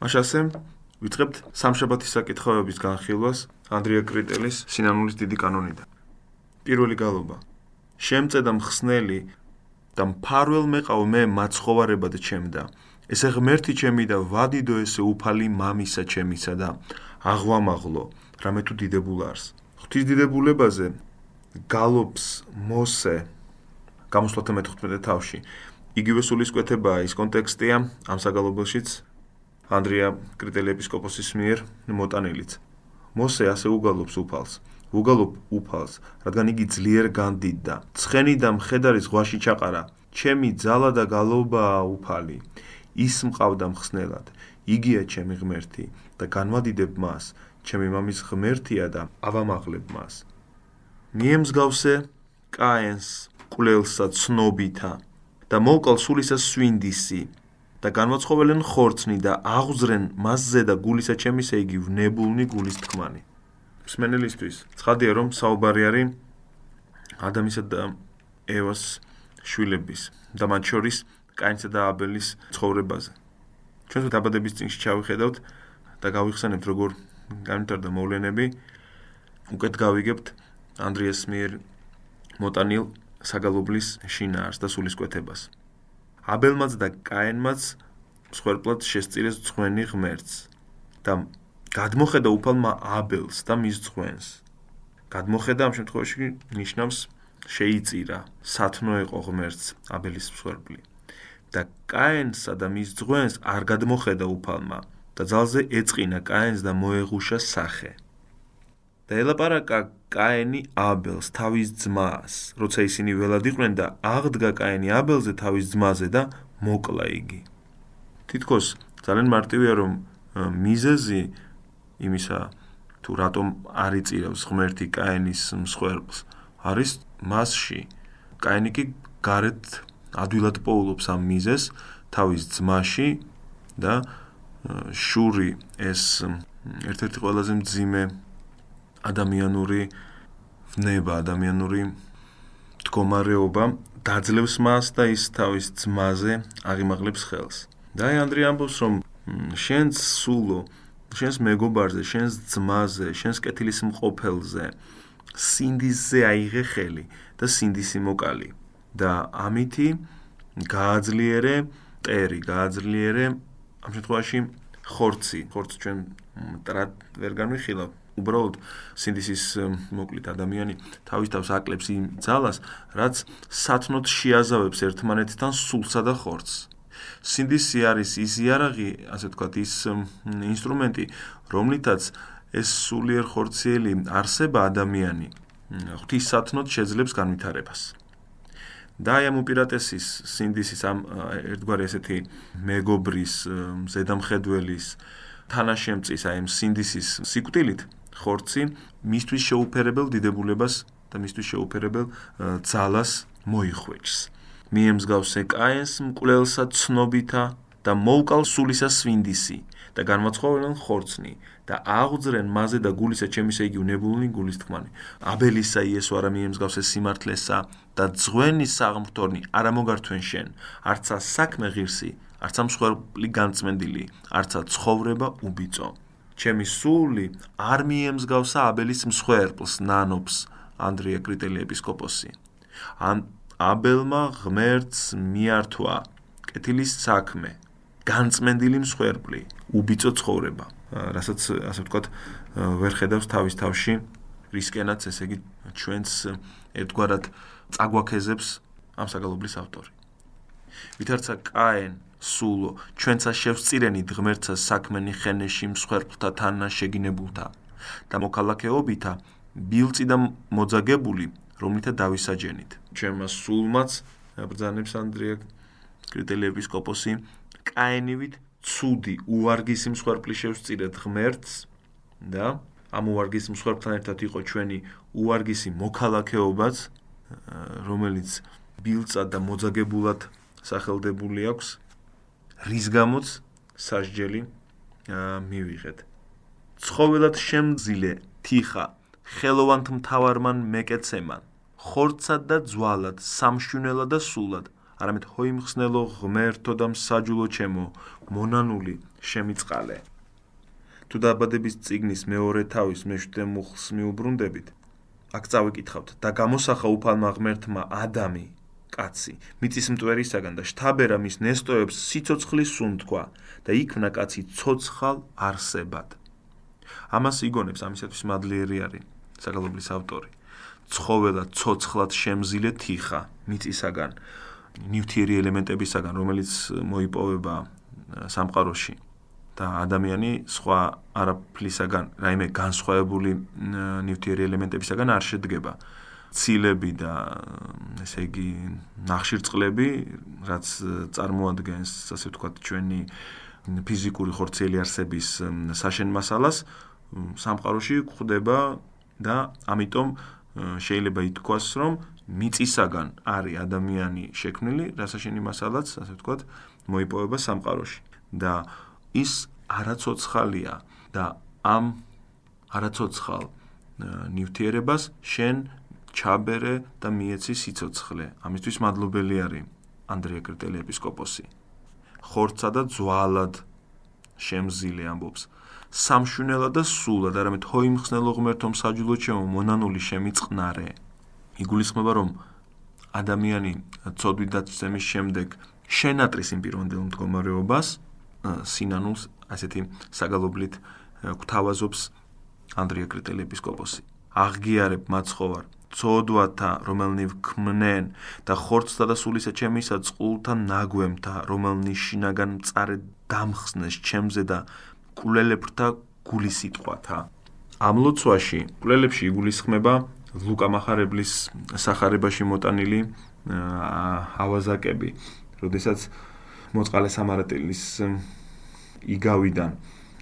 მაშასე ვიწყებთ სამშაბათის საკითხავების განხილვას ანდრია კრიტელის სინანულის დიდი კანონიდან. პირველი გალობა. შემწედა მხსნელი და მფარველ მეყავ მე მაცხოვარებად ჩემდა. ესე ღმერთი ჩემი და ვადიდო ესე უფალი მამისა ჩემისა და აღვამაღლო რამე თუ დიდებულარს. ღვთის დიდებულებაზე გალობს მოსე გამოსვლათა მე-15 თავში. იგივე სულისკვეთებაა ის კონტექსტია ამ საგალობელშიც ანდრია კრიტელი ეპისკოპოსის მიერ მოტანილიც. მოსე ასე უგალობს უფალს. უგალობ უფალს, რადგან იგი ძლიერ განდიდდა. ცხენი და მხედარი ზღვაში ჩაყარა. ჩემი ძალა და გალობაა უფალი. ის მყავდა მხსნელად. იგია ჩემი ღმერთი და განვადიდებ მას. ჩემი მამის ღმერთია და ავამაღლებ მას. მიემსგავსე კაენს კვლელსა ცნობითა და მოკალ სულისა სვინდისი და განმოცხობელენ ხორცნი და აღზრენ მასზე და გულისა ჩემისა იგი ვნებულნი გულის თქმანი. მსმენელისთვის ცხადია რომ საუბარი არის ადამისა და ევას შვილების და მათ შორის კაინსა და აბელის ცხოვრებაზე. ჩვენ თუ დაბადების წინში ჩავიხედავთ და გავიხსენებთ როგორ განვითარდა მოვლენები, უკეთ გავიგებთ ანდრიას მიერ მოტანილ საგალობლის შინაარს და სულისკვეთებას. აბელმაც და კაენმაც სხვერპლად შესწირეს ძღვენი ღმერთს და გადმოხედა უფალმა აბელს და მის ძღვენს. გადმოხედა ამ შემთხვევაში ნიშნავს შეიწირა, სათნო იყო ღმერთს აბელის მსხვერპლი. და კაენსა და მის ძღვენს არ გადმოხედა უფალმა და ძალზე ეწყინა კაენს და მოეღუშა სახე. და ელაპარაკა კაენი აბელს თავის ძმას, როცა ისინი ველად იყვნენ და აღდგა კაენი აბელზე თავის ძმაზე და მოკლა იგი. თითქოს ძალიან მარტივია რომ მიზეზი იმისა თუ რატომ არ იწირავს ღმერთი კაენის მსხვერპლს არის მასში. კაენი კი გარეთ ადვილად პოულობს ამ მიზეს თავის ძმაში და შური ეს ერთ-ერთი ყველაზე მძიმე ადამიანური ვნება, ადამიანური მდგომარეობა დაძლევს მას და ის თავის ძმაზე აღიმაღლებს ხელს. და აი ანდრია ამბობს რომ შენს სულო, შენს მეგობარზე, შენს ძმაზე, შენს კეთილის მყოფელზე სინდისზე აიღე ხელი და სინდისი მოკალი. და ამითი გააძლიერე ტერი, გააძლიერე ამ შემთხვევაში ხორცი, ხორცი ჩვენ ტრად ვერ განვიხილავ, უბრალოდ სინდისის მოკლით ადამიანი თავის თავს აკლებს იმ ძალას, რაც სათნოთ შეაზავებს ერთმანეთთან სულსა და ხორცს. სინდისი არის ის იარაღი, ასე ვთქვათ, ის ინსტრუმენტი, რომლითაც ეს სულიერ ხორციელი არსება ადამიანი ღვთის სათნოთ შეძლებს განვითარებას. და აი ამ უპირატესის სინდისის ამ ერთგვარი ესეთი მეგობრის, ზედამხედველის თანაშემწის აი ამ სინდისის სიკვდილით ხორცი მისთვის შეუფერებელ დიდებულებას და მისთვის შეუფერებელ ძალას მოიხვეჭს. მიემსგავსე კაენს მკვლელსა ცნობითა და მოუკალ სულისა სვინდისი და განმოცხობენ ხორცნი და აღძრენ მასზე და გულისა ჩემისა იგი უნებულნი გულის თქმანი. აბელისა იესო არა მიემსგავსე სიმართლესა და ძღვენი საღმრთონი არა მოგართვენ შენ, არცა საქმე ღირსი, არცა მსხვერპლი განწმენდილი, არცა ცხოვრება უბიწო. ჩემი სული არ მიემსგავსა აბელის მსხვერპლს ნანობს ანდრია კრიტელი ეპისკოპოსი. ან აბელმა ღმერთს მიართვა კეთილის საქმე. განწმენდილი მსხვერპლი უბიწო ცხოვრება. რასაც ასე ვთქვათ ვერ ხედავს თავის თავში რისკენაც ესე იგი ჩვენს ერთგვარად წაგვაქეზებს ამ საგალობლის ავტორი. ვითარცა კაენ სულო ჩვენცა შევწირენით ღმერთსა საქმენი ხენეში მსხვერპლთა თანა შეგინებულთა და მოქალაქეობითა ბილწი და მოძაგებული რომლითა დავისაჯენით. ჩემმა სულმაც ბრძანებს ანდრია კრიტელი ეპისკოპოსი კაენივით ცუდი უარგისი მსხვერპლი შევწირეთ ღმერთს და ამ უარგის მსხვერპლთან ერთად იყო ჩვენი უარგისი მოქალაქეობაც რომელიც ბილწა და მოძაგებულად სახელდებული აქვს რის გამოც სასჯელი მივიღეთ. ცხოველად შემძილე თიხა ხელოვანთ მთავარმან მეკეცემან ხორცად და ძვალად სამშვენელად და სულად არამედ ჰოიმხსნელო ღმერთო და მსაჯულო ჩემო მონანული შემიწყალე თუ დაბადების ციგნის მეორე თავის მეშვიდე მუხლს მიუბრუნდებით აქ წავიკითხავთ და გამოსახა უფალმა ღმერთმა ადამი კაცი. მიწის მტვერისაგან და შთაბერა მის ნესტოებს სიცოცხლის სუნთქვა და იქმნა კაცი ცოცხალ არსებად. ამას იგონებს ამისათვის მადლიერი არის საგალობლის ავტორი. ცხოველა ცოცხლად შემზილე თიხა მიწისაგან ნივთიერი ელემენტებისაგან რომელიც მოიპოვება სამყაროში და ადამიანი სხვა არაფლისაგან რაიმე განსხვავებული ნივთიერი ელემენტებისაგან არ შედგება ცილები და ესე იგი ნახშირწყლები რაც წარმოადგენს ასე ვთქვათ ჩვენი ფიზიკური ხორცელი არსების საშენ მასალას სამყაროში გვხვდება და ამიტომ შეიძლება ითქვას, რომ მიწისაგან არის ადამიანი შექმნილი, რასაშენი მასალაც, ასე ვთქვათ, მოიპოვება სამყაროში. და ის არაცოცხალია და ამ არაცოცხალ ნივთიერებას შენ ჩაბერე და მიეცი სიცოცხლე. ამისთვის მადლობელი არის ანდრია კრიტელი ეპისკოპოსი. ხორცსა და ძვალად შემზილე ამბობს. სამშუნელად და სულად, არამედ თოიმხსნელო ღმერთო მსაჯულო ჩემო მონანული შემიწყნარე. იგულისხმება რომ ადამიანი ცოდვით დაცემის შემდეგ შენატრის იმ პირვანდელ მდგომარეობას სინანულს ასეთი საგალობლით გვთავაზობს ანდრია კრიტელი ეპისკოპოსი. აღგიარებ მაცხოვარ ცოდვათა რომელნი ვქმნენ და ხორცთა და სულისა ჩემისა წყულთა ნაგვემთა რომელნი შინაგან მწარე დამხსნეს ჩემზე და კულელებთა გული სიტყვათა. ამ ლოცვაში კულელებში იგულისხმება ლუკა מחარებლის სახარებაში მოტანილი ავაზაკები, როდესაც მოწყალე სამარატელის იგავიდან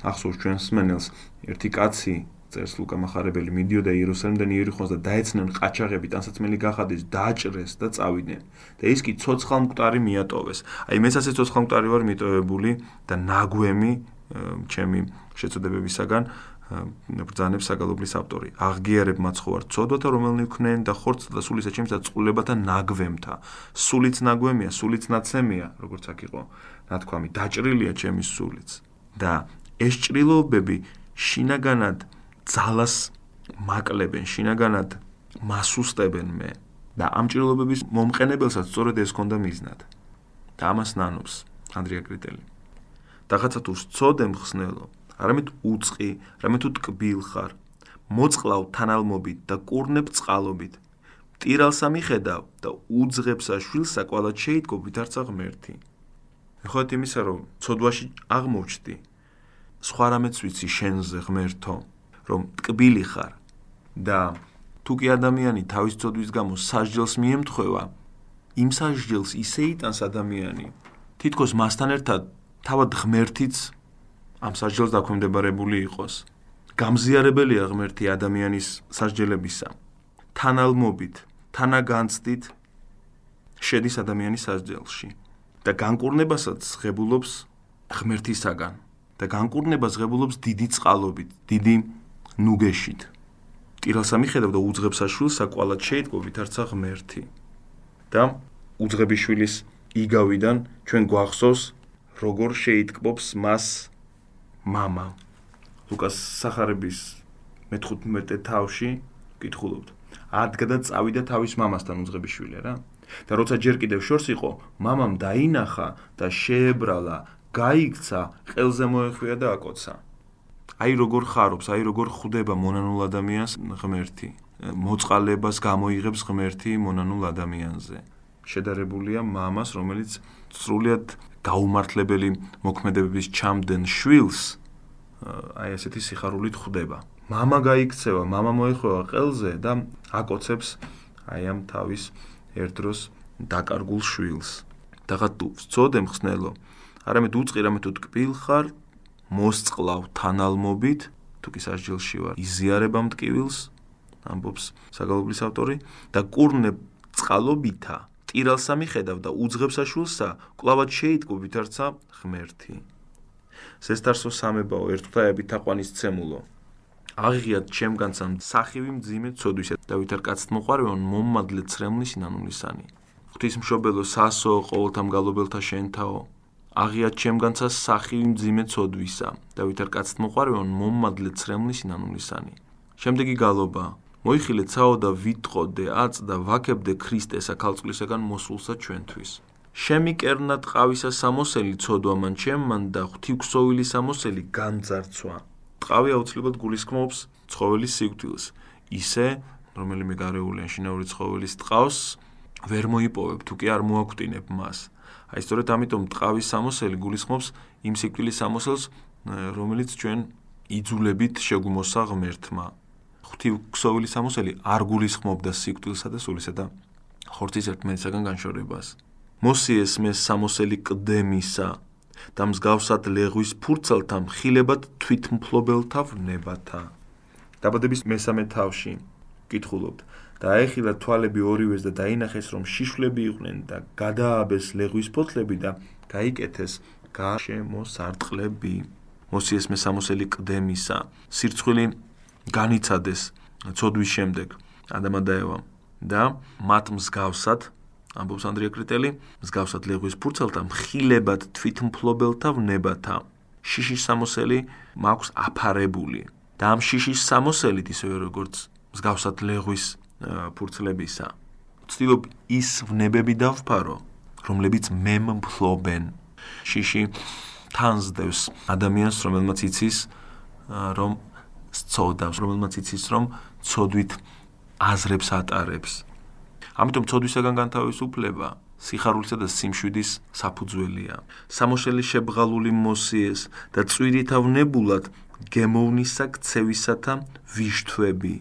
ახსოვს ჩვენს მენელს ერთი კაცი წერს ლუკა מחარებელი მიდიოდა იერუსალიმიდან იერიხონს და დაეცნენ ყაჩაღები ტანსაცმელი გახადეს დააჭრეს და წავიდნენ და ის კი ცოცხალ მკვდარი მიატოვეს აი მეც ასე ცოცხალ მკვდარი ვარ მიტოვებული და ნაგვემი ჩემი შეწოდებებისაგან ბრძანებს საგალობლის ავტორი. აღგიარებ მაცხოვარ ცოდვათა რომელნი ვქნენ და ხორცთა და სულისა ჩემსა წყულებათა ნაგვემთა. სულიც ნაგვემია, სულიც ნაცემია, როგორც აქ იყო ნათქვამი, დაჭრილია ჩემი სულიც. და ეს ჭრილობები შინაგანად ძალას მაკლებენ, შინაგანად მასუსტებენ მე. და ამ ჭრილობების მომყენებელსაც სწორედ ეს ქონდა მიზნად. და ამას ნანობს ანდრია კრიტელი. რაღაცა თუ სწოდე მხსნელო, არამედ უצყი, რამე თუ ტკბილ ხარ, მოწყლავ თანალმობით და კურნებ წყალობით. ტირალსა მიხედავ და უძღებსა შვილსა ყვალა შეიტკო ვითარცა ღმერთი. ხოთ იმისა რომ ცოდვაში აღმოჩდი. სხვა რამეც ვიცი შენზე ღმერთო, რომ ტკბილი ხარ და თუ კი ადამიანი თავის ცოდვის გამო სასჯელს მიემთხვევა, იმ სასჯელს ისე იტანს ადამიანი, თითქოს მასთან ერთად თავად ღმერთიც ამ სასჯელს დაქვემდებარებული იყოს. გამზიარებელია ღმერთი ადამიანის სასჯელებისა. თანალმობით, თანაგანცდით შედის ადამიანის სასჯელში და განკურნებასაც ღებულობს ღმერთისაგან და განკურნებას ღებულობს დიდი წყალობით, დიდი ნუგეშით. ტირასა მიხედავ და უძღებს აშვილს საკვალად შეიტყობით არცა ღმერთი. და უძღების შვილის იგავიდან ჩვენ გვახსოვს როგორ შეიტყობს მას мама. ლუკას სახარების მე-15 თავში კითხულობთ. ადგდა წავიდა თავის მამასთან უძღების შვილია რა. და როცა ჯერ კიდევ შორს იყო, მამამ დაინახა და შეებრალა, გაიქცა, ყელზე მოეხვია და აკოცა. აი როგორ ხარობს, აი როგორ ხვდება მონანულ ადამიანს ღმერთი. მოწყალებას გამოიღებს ღმერთი მონანულ ადამიანზე. შედარებულია მამას, რომელიც სრულიად გაუმართლებელი მოქმედებების ჩამდენ შვილს აი ესეთი სიხარულით ხვდება. мама გაიქცევა, мама მოეხვევა ყელზე და აკოცებს აი ამ თავის ერთდროს დაკარგულ შვილს. დაღად თუ ვწოდე მხსნელო, არამედ უწყირ ამეთუ ტკბილ ხარ, მოსწყლავ თანალმობით, თუ კი სასჯელში ვარ, იზიარება მტკივილს, ამბობს საგალობლის ავტორი და კურნე წყალობითა ტირალსა მიხედავ და უძღებსა შულსა, კლავად შეიტკო ვითარცა ღმერთი. სესტარსო სამებაო ერთთაები თაყვანის ცემულო. აღიღიათ ჩემგანსამ სახივი მძიმე ცოდვისა და ვითარ კაცთ მოყარევან მომმადლე ცრემლი სინანულისანი. ღვთისმშობელო სასო ყოველთა მგალობელთა შენთაო აღიათ ჩემგანცა სახი მძიმე ცოდვისა დავით არ კაცთ მოყარევან მომმადლე ცრემლი სინანულისანი შემდეგი გალობა. მოიხილე ცაო და ვიტყოდე აწ და ვაკებდე ქრისტესა ქალწულისაგან მოსულსა ჩვენთვის. შემიკერნა ტყავისა სამოსელი ცოდვამან ჩემმან და ღვთიგვსოვილი სამოსელი განძარცვა. ტყავი აუცილებლად გულისხმობს ცხოველის სიკვდილს. ისე რომელიმე გარეული ან შინაური ცხოველის ტყავს ვერ მოიპოვებ თუ კი არ მოაკვდინებ მას აი სწორედ ამიტომ ტყავის სამოსელი გულისხმობს იმ სიკვდილის სამოსელს რომელიც ჩვენ იძულებით შეგვიმოსა ღმერთმა ღვთიგვსოვილი სამოსელი არ გულისხმობდა სიკვდილსა და სულისა და ხორცის ერთმანეთსაგან განშორებას. მოსიეს მე სამოსელი კდემისა და მსგავსად ლეღვის ფურცელთა მხილებად თვითმფლობელთა ვნებათა. დაბადების მესამე თავში კითხულობთ და აეხილა თვალები ორივეს და დაინახეს რომ შიშვლები იყვნენ და გადააბეს ლეღვის ფოთლები და გაიკეთეს გაშემოსარტყლები. მოსიეს მე სამოსელი კდემისა, სირცხვილი განიცადეს ცოდვის შემდეგ ადამა და ევა და მათ მსგავსად ამბობს ანდრია კრიტელი, მსგავსად ლეღვის ფურცელთა მხილებად თვითმფლობელთა ვნებათა. შიშის სამოსელი მაქვს აფარებული. და ამ შიშის სამოსელით ისევე როგორც მსგავსად ლეღვის ფურცლებისა. ვცდილობ ის ვნებები დავფარო, რომლებიც მემფლობენ. შიში თანზდევს ადამიანს, რომელმაც იცის რომ სწოდავს, რომელმაც იცის რომ ცოდვით აზრებს ატარებს. ამიტომ ცოდვისაგან განთავისუფლება სიხარულისა და სიმშვიდის საფუძველია. სამოშელი შებღალული მოსიეს და წვირითავნებულად გემოვნისა ქცევისათა ვიშთვები.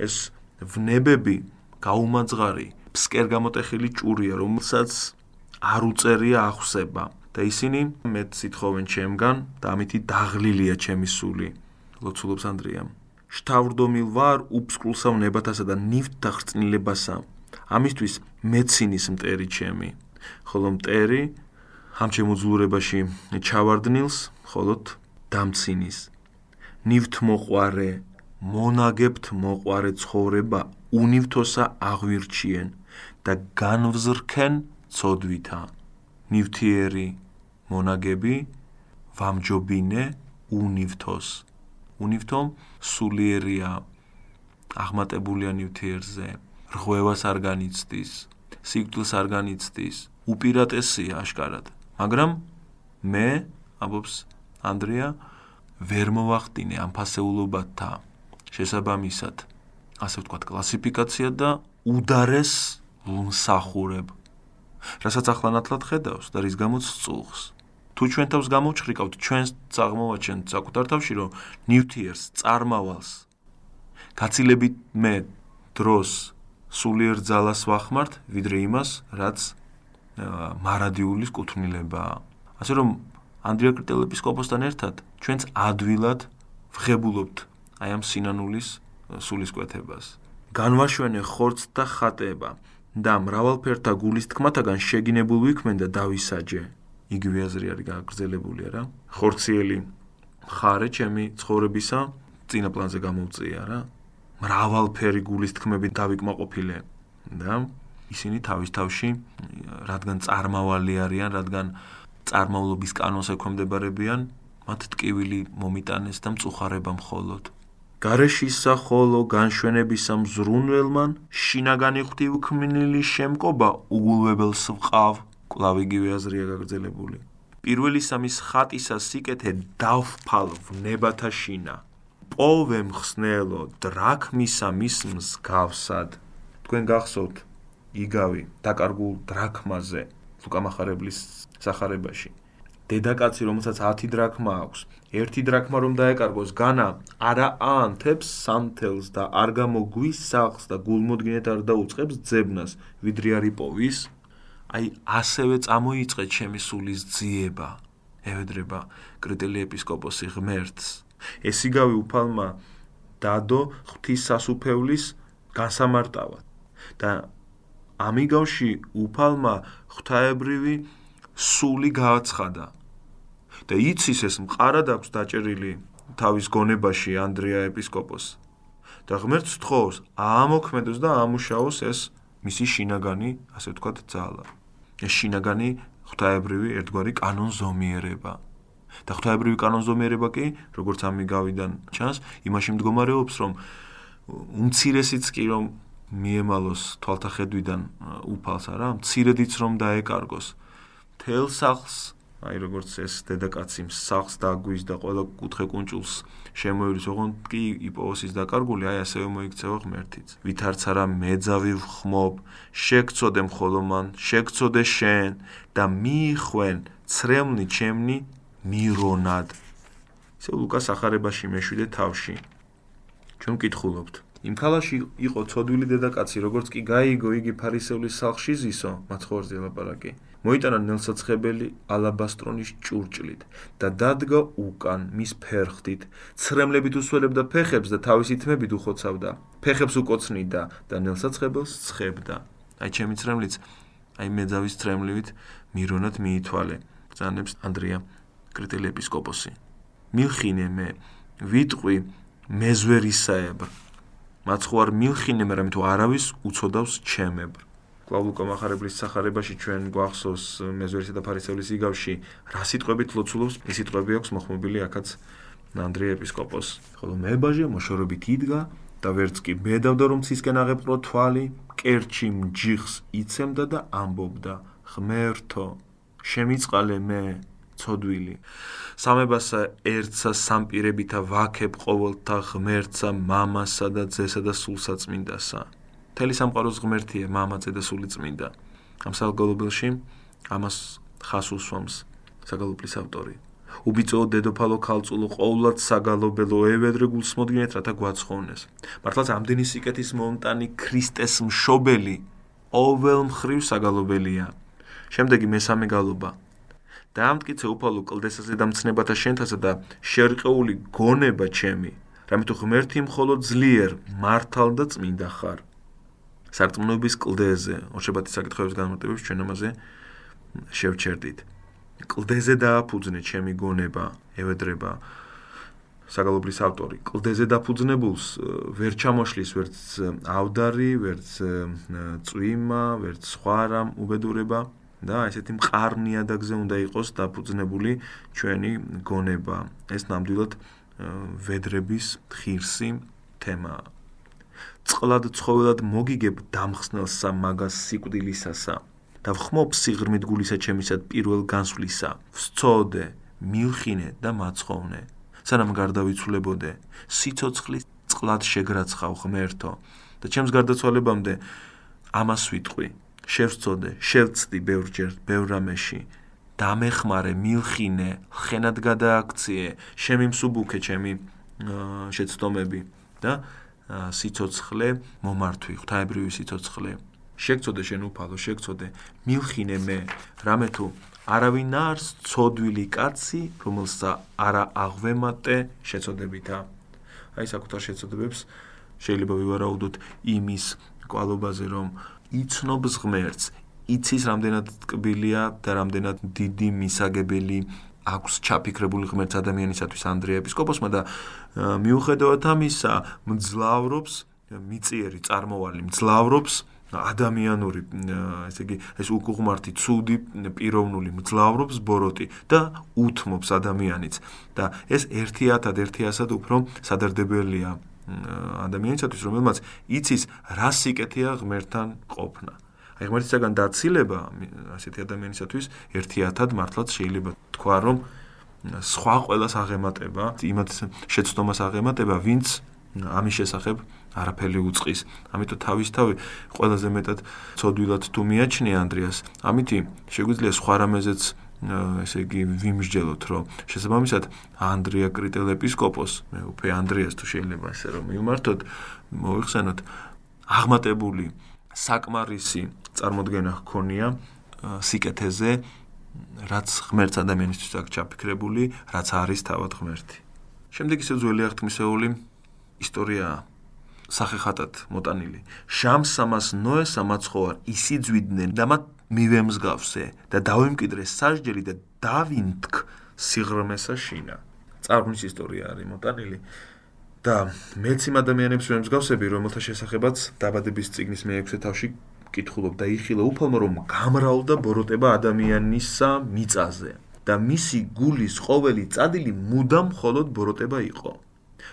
ეს ვნებები გაუმაძღარი, ფსკერგამოტეხილი ჭურია, რომელსაც არ უწერია ახსება და ისინი მე სიტხოვენ ჩემგან და ამითი დაღლილია ჩემი სული. ლოცულობს ანდრია. შთავრდომილ ვარ უფსკულსა ვნებათასა და ნივთ დაღწნილებასა. ამისთვის მეცინის მტერი ჩემი ხოლო მტერი ამ შემოძლურებაში ჩავარდნილს ხოლოთ დამცინის ნივთ მოყარე მონაგებთ მოყარე ცხოვრება უნივთოსა აღვირჩიენ და განვზრქენ ცოდვითა. ნივთიერი მონაგები ვამჯობინე უნივთოს. უნივთომ სულიერია აღმატებულია ნივთიერზე. რღვევას არ განიცდის, სიკვდილს არ განიცდის, უპირატესია აშკარად. მაგრამ მე, ამბობს ანდრია, ვერ მოვახდინე ამ ფასეულობათა შესაბამისად, ასე ვთქვათ, კლასიფიკაცია და უდარეს ლუნსახურებ. რასაც ახლა ნათლად ხედავს და რის გამოც წუხს. თუ ჩვენ თავს გამოჩხრიკავთ, ჩვენს წაღმოვაჩენთ საკუთარ თავში, რომ ნიუტიერს წარმავალს გაცილებით მე დროს სულიერ ძალას ვახმართ, ვიდრე იმას, რაც მარადიულის კუთვნილებაა. ასე რომ ანდრია კრიტელეპისკოპოსთან ერთად ჩვენც ადვილად ვღებულობთ აი ამ სინანულის სულისკვეთებას. განვაშვენე ხორცს და ხატება და მრავალფერთა გულის თქმათაგან შეგინებულ ვიქმენ და დავისაჯე. იგივე აზრი არის გაგრძელებული რა. ხორციელი ხარე ჩემი ცხოვრებისა წინა პლანზე გამოვწია რა. მრავალფერი გულის თქმები დავიკმაყოფილე და ისინი თავის თავში რადგან წარმავალი არიან, რადგან წარმავლობის კანონს ექვემდებარებიან, მათ ტკივილი მომიტანეს და მწუხარება მხოლოდ. გარეშისა ხოლო განშვენებისა მზრუნველმან შინაგანი ღვთივქმნილი შემკობა უგულვებელს ვყავ, კლავ იგივე აზრია გაგრძელებული. პირველი სამის ხატისა სიკეთე დავფალ ვნებათა შინა. პოვე მხსნელო დრაქმისა მის მსგავსად თქვენ გახსოვთ იგავი დაკარგულ დრაქმაზე ლუკამახარებლის სახარებაში დედაკაცი რომელსაც 10 დრაქმა აქვს ერთი დრაქმა რომ დაეკარგოს განა არა ანთებს სანთელს და არ გამოგვის სახს და გულმოდგინეთ არ დაუწყებს ძებნას ვიდრე არ იპოვის. აი ასევე წამოიწე ჩემი სულის ძიება ევედრება კრიტელი ეპისკოპოსი ღმერთს. ეს იგავი უფალმა დადო ღვთის სასუფევლის განსამარტავად და ამიგავში უფალმა ღვთაებრივი სული გააცხადა და იცის ეს მყარად აქვს დაჭერილი თავის გონებაში ანდრია ეპისკოპოს და ღმერთს თხოვს აამოქმედოს და ამუშაოს ეს მისი შინაგანი, ასე ვთქვათ, ძალა. ეს შინაგანი ღვთაებრივი ერთგვარი კანონზომიერება. და ღვთაებრივი კანონზომიერება კი, როგორც ამიგავიდან ჩანს, იმაში მდგომარეობს, რომ უმცირესიც კი რომ მიემალოს თვალთახედვიდან უფალს არა, მცირედიც რომ დაეკარგოს. თელ სახლს აი როგორც ეს დედაკაცი სახს დაგვის და ყველა კუთხე კუნჭულს შემოივლის ოღონდ კი იპოვოსის დაკარგული აი ასევე მოიქცევა ღმერთიც. ვითარც არა მეძავი ხმობ შეგწოდე მხოლომან შეგწოდე შენ და მიიხვენ ცრემლი ჩემნი მირონად. ისე ლუკას ახარებაში მეშვიდე თავში. ჩვენ კითხულობთ იმ ქალაში იყო ცოდვილი დედაკაცი როგორც კი გაიგო იგი ფარისევლის სახლში ზისო მაცხოვარზე ლაპარაკი მოიტანა ნელსაცხებელი ალაბასტრონის ჭურჭლით და დადგა უკან მის ფერხთით ცრემლებით უსველებდა ფეხებს და თავისი თმებით უხოცავდა. ფეხებს უკოცნიდა და ნელსაცხებელს ცხებდა. აი ჩემი ცრემლიც აი მეძავის ცრემლივით მირონად მიითვალე. ბრძანებს ანდრია კრიტელი ეპისკოპოსი მილხინე მე ვიტყვი მეზვერისაებრ. მაცხოვარ მილხინე მე რამე თუ არავის უწოდავს ჩემებრ კლავლუკა מחარებლის სახარებაში ჩვენ გვახსოვს მეზვერისა და ფარისევლის იგავში. რა სიტყვებით ლოცულობს? ეს სიტყვები აქვს მოხმობილი აქაც ანდრე ეპისკოპოს. ხოლო მებაჟე მოშორებით იდგა და ვერც კი მედავდა რომ ცისკენ აღეპყრო თვალი კერჩი მჯიხს იცემდა და ამბობდა ღმერთო შემიწყალე მე ცოდვილი სამებასა ერთსა სამპირებითა ვაქებ ყოველთა ღმერთსა მამასა და ძესა და სულსაწმინდასა მთელი სამყაროს ღმერთია მამაცე და სული წმინდა. ამ საგალობელში ამას ხას უსვამს საგალობლის ავტორი. უბიწო დედოფალო ქალწულო ყოვლად საგალობელო ევედრე გულსმოდგინეთ რათა გვაცხოვნეს. მართლაც ამდენი სიკეთის მომტანი ქრისტეს მშობელი ყოველმხრივ საგალობელია. შემდეგი მესამე გალობა დაამტკიცე უფალო კლდესაზე დამცნებათა შენთასა და შერყეული გონება ჩემი რამე თუ ღმერთი მხოლოდ ძლიერ მართალ და წმინდა ხარ სარწმუნოების კლდეზე, ორშაბათი საკითხების განმარტებებს ჩვენ ამაზე შევჩერდით. კლდეზე დააფუძნე ჩემი გონება, ევედრება საგალობლის ავტორი. კლდეზე დაფუძნებულს ვერ ჩამოშლის ვერც ავდარი, ვერც წვიმა, ვერც სხვა რამ უბედურება და ესეთი მყარნი ადაგზე უნდა იყოს დაფუძნებული ჩვენი გონება. ეს ნამდვილად ვედრების ღირსი თემაა. წყლად ცხოველად მოგიგებ დამხსნელსა მაგას სიკვდილისასა. და ვხმობ სიღრმით გულისა ჩემისად პირველ განსვლისა. ვსწოდე მილხინე და მაცხოვნე. სანამ გარდავიცვლებოდე სიцоცხლის წყლად შეგრაცხავ ღმერთო. და ჩემს გარდაცვალებამდე ამას ვიტყვი. შევსწოდე შევწდი ბევრჯერ ბევრამეში. დამეხმარე მილხინე ხენად გადააქციე შემიმსუბუქე ჩემი შეცდომები. და სიცოცხლე მომართვი, ღვთაებრივი სიცოცხლე. შეგწოდე შენ უფალო, შეგწოდე, მილხინე მე, რამე თუ არავინ არს ცოდვილი კაცი, რომელსა არა აღვემატე შეწოდებითა. აი საკუთარ შეწოდებებს შეიძლება ვივარაუდოთ იმის კვალობაზე, რომ იცნობს ღმერთს, იცის რამდენად ტკბილია და რამდენად დიდი მისაგებელი აქვს ჩაფიქრებული ღმერთს ადამიანისათვის ანდრია ეპისკოპოსმა და მიუხედავად ამისა მძლავრობს მიწიერი წარმოვალი მძლავრობს ადამიანური ესე იგი ეს უკუღმართი ცუდი პიროვნული მძლავრობს ბოროტი და უთმობს ადამიანიც. და ეს ერთიათად ერთიასად უფრო სადარდებელია ადამიანისათვის რომელმაც იცის რა სიკეთეა ღმერთთან ყოფნა აი ღმერთისაგან დაცილება ასეთი ადამიანისათვის ერთიათად მართლაც შეიძლება თქვა რომ სხვა ყოველას აღემატება იმათ შეცდომას აღემატება ვინც ამის შესახებ არაფერი უწყის. ამიტომ თავისთავი ყველაზე მეტად ცოდვილად თუ მიაჩნია ანდრიას ამითი შეგვიძლია სხვა რამეზეც ესე იგი ვიმსჯელოთ რომ შესაბამისად ანდრია კრიტელ ეპისკოპოს მე უფე ანდრიას თუ შეიძლება ასე რომ მიმართოთ მოიხსენოთ აღმატებული საკმარისი წარმოდგენა ჰქონია სიკეთეზე, რაც ღმერთს ადამიანისთვის აქვს ჩაფიქრებული, რაც არის თავად ღმერთი. შემდეგ ისე ძველი აღთქმისეული ისტორია სახეხატად მოტანილი. შამსამას ნოეს ამაცხოვარ ისიძვიდნენ და მათ მივემსგავსე და დავიმკიდრე სასჯელი და დავინთქ სიღრმესა შინა. წარღვნის ისტორია არის მოტანილი. და მეც იმ ადამიანებს ვემსგავსები, რომელთა შესახებაც დაბადების წიგნის მე-6 თავში კითხულობ და იხილა უფალმა რომ გამრავლდა ბოროტება ადამიანისა მიწაზე და მისი გულის ყოველი წადილი მუდამ მხოლოდ ბოროტება იყო.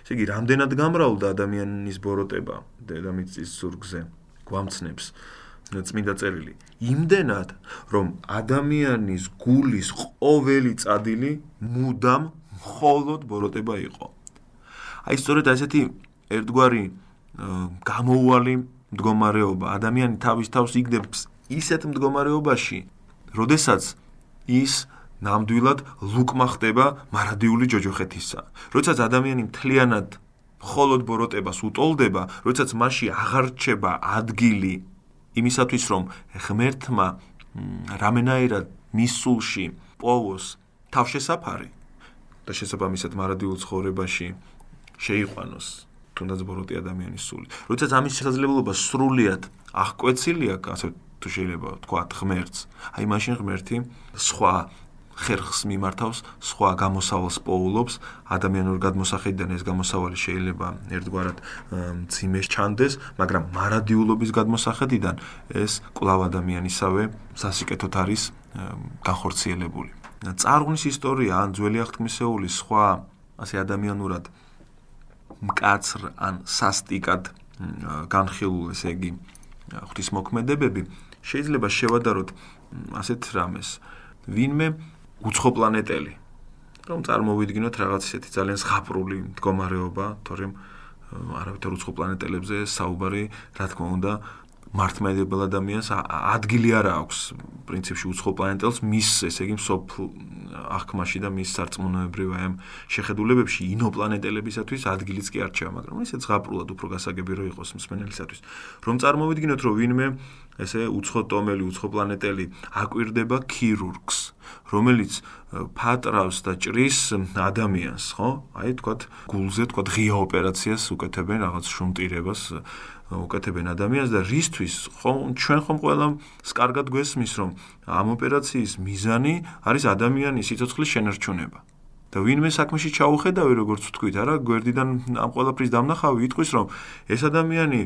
ესე იგი, რამდენად გამრავლდა ადამიანის ბოროტება დედამიწის ზურგზე გვამცნებს წმინდა წერილი. იმდენად, რომ ადამიანის გულის ყოველი წადილი მუდამ მხოლოდ ბოროტება იყო. აი სწორედ ასეთი ერთგვარი გამოუვალი მდგომარეობა ადამიანი თავის თავს იგდებს ისეთ მდგომარეობაში, როდესაც ის ნამდვილად ლუკმა ხდება მარადიული ჯოჯოხეთისა. როდესაც ადამიანი მთლიანად მხოლოდ ბოროტებას უტოლდება, როდესაც მასში აღარ რჩება ადგილი იმისათვის, რომ ღმერთმა რამენაირად მისულში პოვოს თავშესაფარი და შესაბამისად მარადიულ ცხოვრებაში შეიყვანოს თუნდაც ბოროტი ადამიანის სული. როდესაც ამის შესაძლებლობა სრულიად აღკვეცილია, ასე თუ შეიძლება თქვა ღმერთს, აი მაშინ ღმერთი სხვა ხერხს მიმართავს, სხვა გამოსავალს პოულობს, ადამიანურ გადმოსახედიდან ეს გამოსავალი შეიძლება ერთგვარად მძიმე ჩანდეს, მაგრამ მარადიულობის გადმოსახედიდან ეს კლავ ადამიანისავე სასიკეთოთ არის განხორციელებული. წარღვნის ისტორია ან ძველი აღთქმისეული სხვა ასე ადამიანურად მკაცრ ან სასტიკად განხილულ ესე იგი ღვთისმოქმედებები შეიძლება შევადაროთ ასეთ რამეს. ვინმე უცხო პლანეტელი რომ წარმოვიდგინოთ რაღაც ისეთი ძალიან ზღაპრული მდგომარეობა თორემ არავითარ უცხო პლანეტელებზე საუბარი რა თქმა უნდა მართმედებელ ადამიანს ადგილი არ აქვს პრინციპში უცხო პლანეტელს მის ესე იგი სოფ აღქმაში და მის სარწმუნოებრივ აი ამ შეხედულებებში ინოპლანეტელებისათვის ადგილიც კი არ რჩება მაგრამ ისე ზღაპრულად უფრო გასაგები რო იყოს მსმენელისათვის. რომ წარმოვიდგინოთ რომ ვინმე ესე უცხო ტომელი უცხო პლანეტელი აკვირდება ქირურგს რომელიც ფატრავს და ჭრის ადამიანს ხო? აი თქვათ გულზე თქვათ ღია ოპერაციას უკეთებენ რაღაც შუმტირებას უკეთებენ ადამიანს და რისთვის ხომ ჩვენ ხომ ყველა სკარგად გვესმის რომ ამ ოპერაციის მიზანი არის ადამიანის სიცოცხლის შენარჩუნება. და ვინმე საქმეში ჩაუხედავი როგორც ვთქვით არა გვერდიდან ამ ყველაფრის დამნახავი იტყვის რომ ეს ადამიანი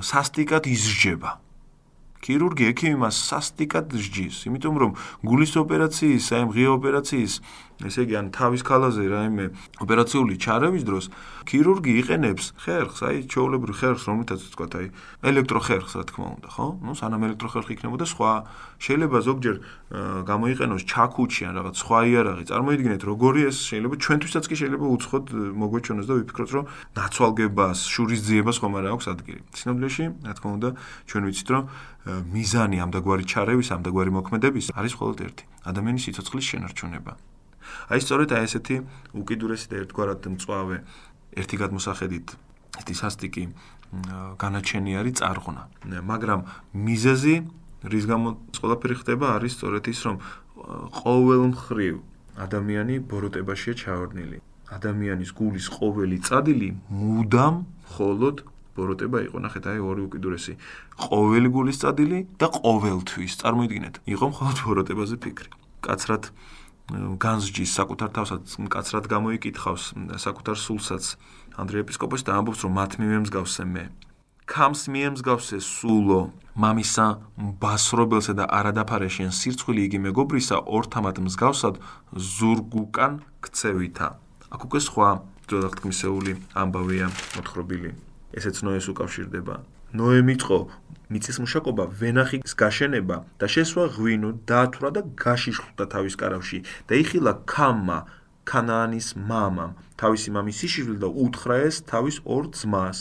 სასტიკად იზრჯება. ქირურგი ექიმი მას სასტიკად სჯის, იმიტომ რომ გულის ოპერაციის, აი მღია ოპერაციის, ესე იგი ან თავის ქალაზე რაიმე ოპერაციული ჩარევის დროს ქირურგი იყენებს ხერხს, აი ჩაოლებრივ ხერხს, რომელთაც თქვა აი ელექტროხერხს, რა თქმა უნდა, ხო? ნუ სანამ ელექტროხერხი იქნებოდა სხვა, შეიძლება ზოგჯერ გამოიყენოს ჩაქუჩი ან რაღაც სხვა იარაღი. წარმოიდგინეთ, როგორი ეს შეიძლება ჩვენთვისაც კი შეიძლება უცხოდ მოგვეჩვენოს და ვიფიქროთ, რომ ნაცვალგებას, შურისძიებას ხომ არ აქვს ადგილი. ცნობილში, რა თქმა უნდა, ჩვენ ვიცით, რომ მიზანი ამ დაგვარი ჩარევის, ამ დაგვარი მოქმედების არის მხოლოდ ერთი: ადამიანის სიცოცხლის შენარჩუნება. აი სწორედ აი ესეთი უკიდურესი და ერთგვარად მწვავე ერთი გადმოსახედით ერთი სასტიკი განაჩენი არის წარღნა. მაგრამ მიზეზი რის გამო ყველაფერი ხდება არის სწორედ ის რომ ყოველ მხრივ ადამიანი ბოროტებაშია ჩავარდნილი. ადამიანის გულის ყოველი წადილი მუდამ მხოლოდ ბოროტება იყო. ნახეთ აი ორი უკიდურესი. ყოველი გულის წადილი და ყოველთვის. წარმოიდგინეთ იყო მხოლოდ ბოროტებაზე ფიქრი. კაცრად განსჯის საკუთარ თავსაც კაცრად გამოიკითხავს საკუთარ სულსაც. ანდრე ეპისკოპოსი და ამბობს რომ მათ მიმემსგავსე მე. კამს მიემსგავსე სულო. მამისა ბასრობელსა და არადაფარეშენ სირცხვილი იგი მეგობრისა ორთამად მსგავსად ზურგუკან ქცევითა. აქ უკვე სხვა ძველაღთქმისეული ამბავია მოთხრობილი. ესეც ნოეს უკავშირდება. ნოე მიწყო მიწის მუშაკობა ვენახის გაშენება და შესვა ღვინო დაათვრა და გაშიშხლდა თავის კარავში და იხილა ქამა ქანაანის მამამ თავისი მამის სიშივლი და უთხრა ეს თავის ორ ძმას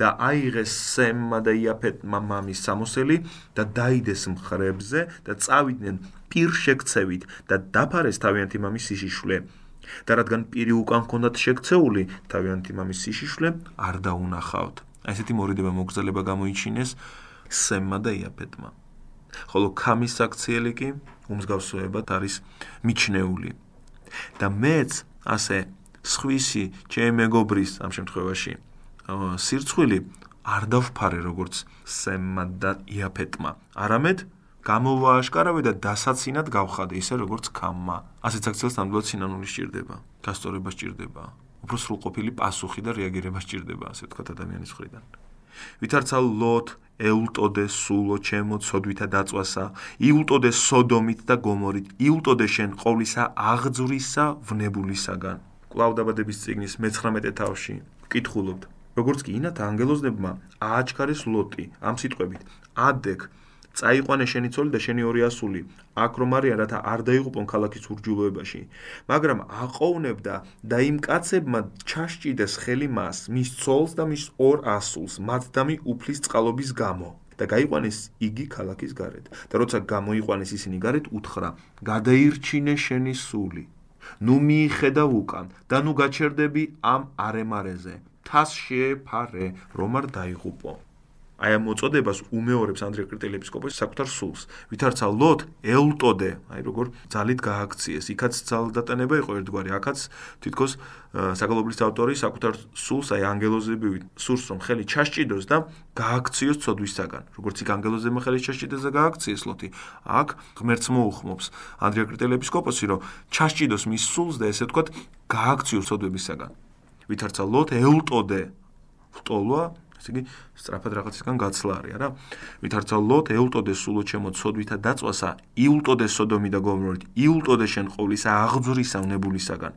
და აიღეს სემმა და იაფეთმა მამის სამოსელი და დაიდეს მხრებზე და წავიდნენ პირ შეკცევით და დაფარეს თავიანთი მამის სიშიშვლე და რადგან პირი უკან ჰქონდათ შექცეული, თავიანთი მამის სიშიშვლე არ დაუნახავთ. ესეთი მორიდება მოგზალება გამოიჩინეს სემმა და იაფეთმა. ხოლო კამის აქციელი კი უმსგავსოებად არის მიჩნეული. და მეც ასე სხვისი ჩემ მეგობრის ამ შემთხვევაში სირცხვილი არ დავფარე როგორც სემმა და იაფეთმა. არამედ გამოვააშკარავე და დასაცინად გავხადე ისე როგორც კამმა. ასეც აქციელს ნამდვილად სინანული სჭირდება. გასწორება სჭირდება. უფრო სრულყოფილი პასუხი და რეაგირება სჭირდება, ასე ვთქვათ ადამიანის მხრიდან. ვითარცა ლოთ ეულტოდე სულო ჩემო ცოდვითა დაწვასა იულტოდე სოდომით და გომორით იულტოდე შენ ყოვლისა აღძვრისა ვნებულისაგან. კლავ დაბადების წიგნის მე-19 თავში. ვკითხულობთ როგორც კი ინათ ანგელოზნებმა ააჩქარეს ლოტი ამ სიტყვებით. ადეკ წაიყვანე შენი ცოლი და შენი ორი ასული. აქ რომ არიან რათა არ დაიღუპონ ქალაქის ურჯულოებაში მაგრამ აყოვნებდა და იმ კაცებმა ჩაშჭიდეს ხელი მას მის ცოლს და მის ორ ასულს მათდამი უფლის წყალობის გამო. და გაიყვანეს იგი ქალაქის გარეთ. და როცა გამოიყვანეს ისინი გარეთ უთხრა გადაირჩინე შენი სული. ნუ მიიხედა უკან და ნუ გაჩერდები ამ არემარეზე. თას შეეფარე რომ არ დაიღუპო აი ამ მოწოდებას უმეორებს ანდრია კრიტელი ეპისკოპოსი საკუთარ სულს. ვითარცა ლოთ ელტოდე, აი როგორ ძალით გააქციეს. იქაც ძალდატანება იყო ერთგვარი, აქაც თითქოს საგალობლის ავტორი საკუთარ სულს აი ანგელოზებივით სურს რომ ხელი ჩასჭიდოს და გააქციოს ცოდვისაგან. როგორც იქ ანგელოზებმა ხელი ჩასჭიდეს და გააქციეს ლოთი. აქ ღმერთს მოუხმობს ანდრია კრიტელი ეპისკოპოსი რომ ჩასჭიდოს მის სულს და ესე ვთქვათ გააქციოს ცოდვებისაგან. ვითარცა ლოთ ელტოდე ვტოლვა ესე იგი სწრაფად რაღაცისგან გაცლა არის არა? ვითარცა ლოთ ეულტოდე სულო ჩემო ცოდვითა დაწვასა იულტოდე სოდომი და გომორით იულტოდე შენ ყოვლისა აღძვრისა უნებულისაგან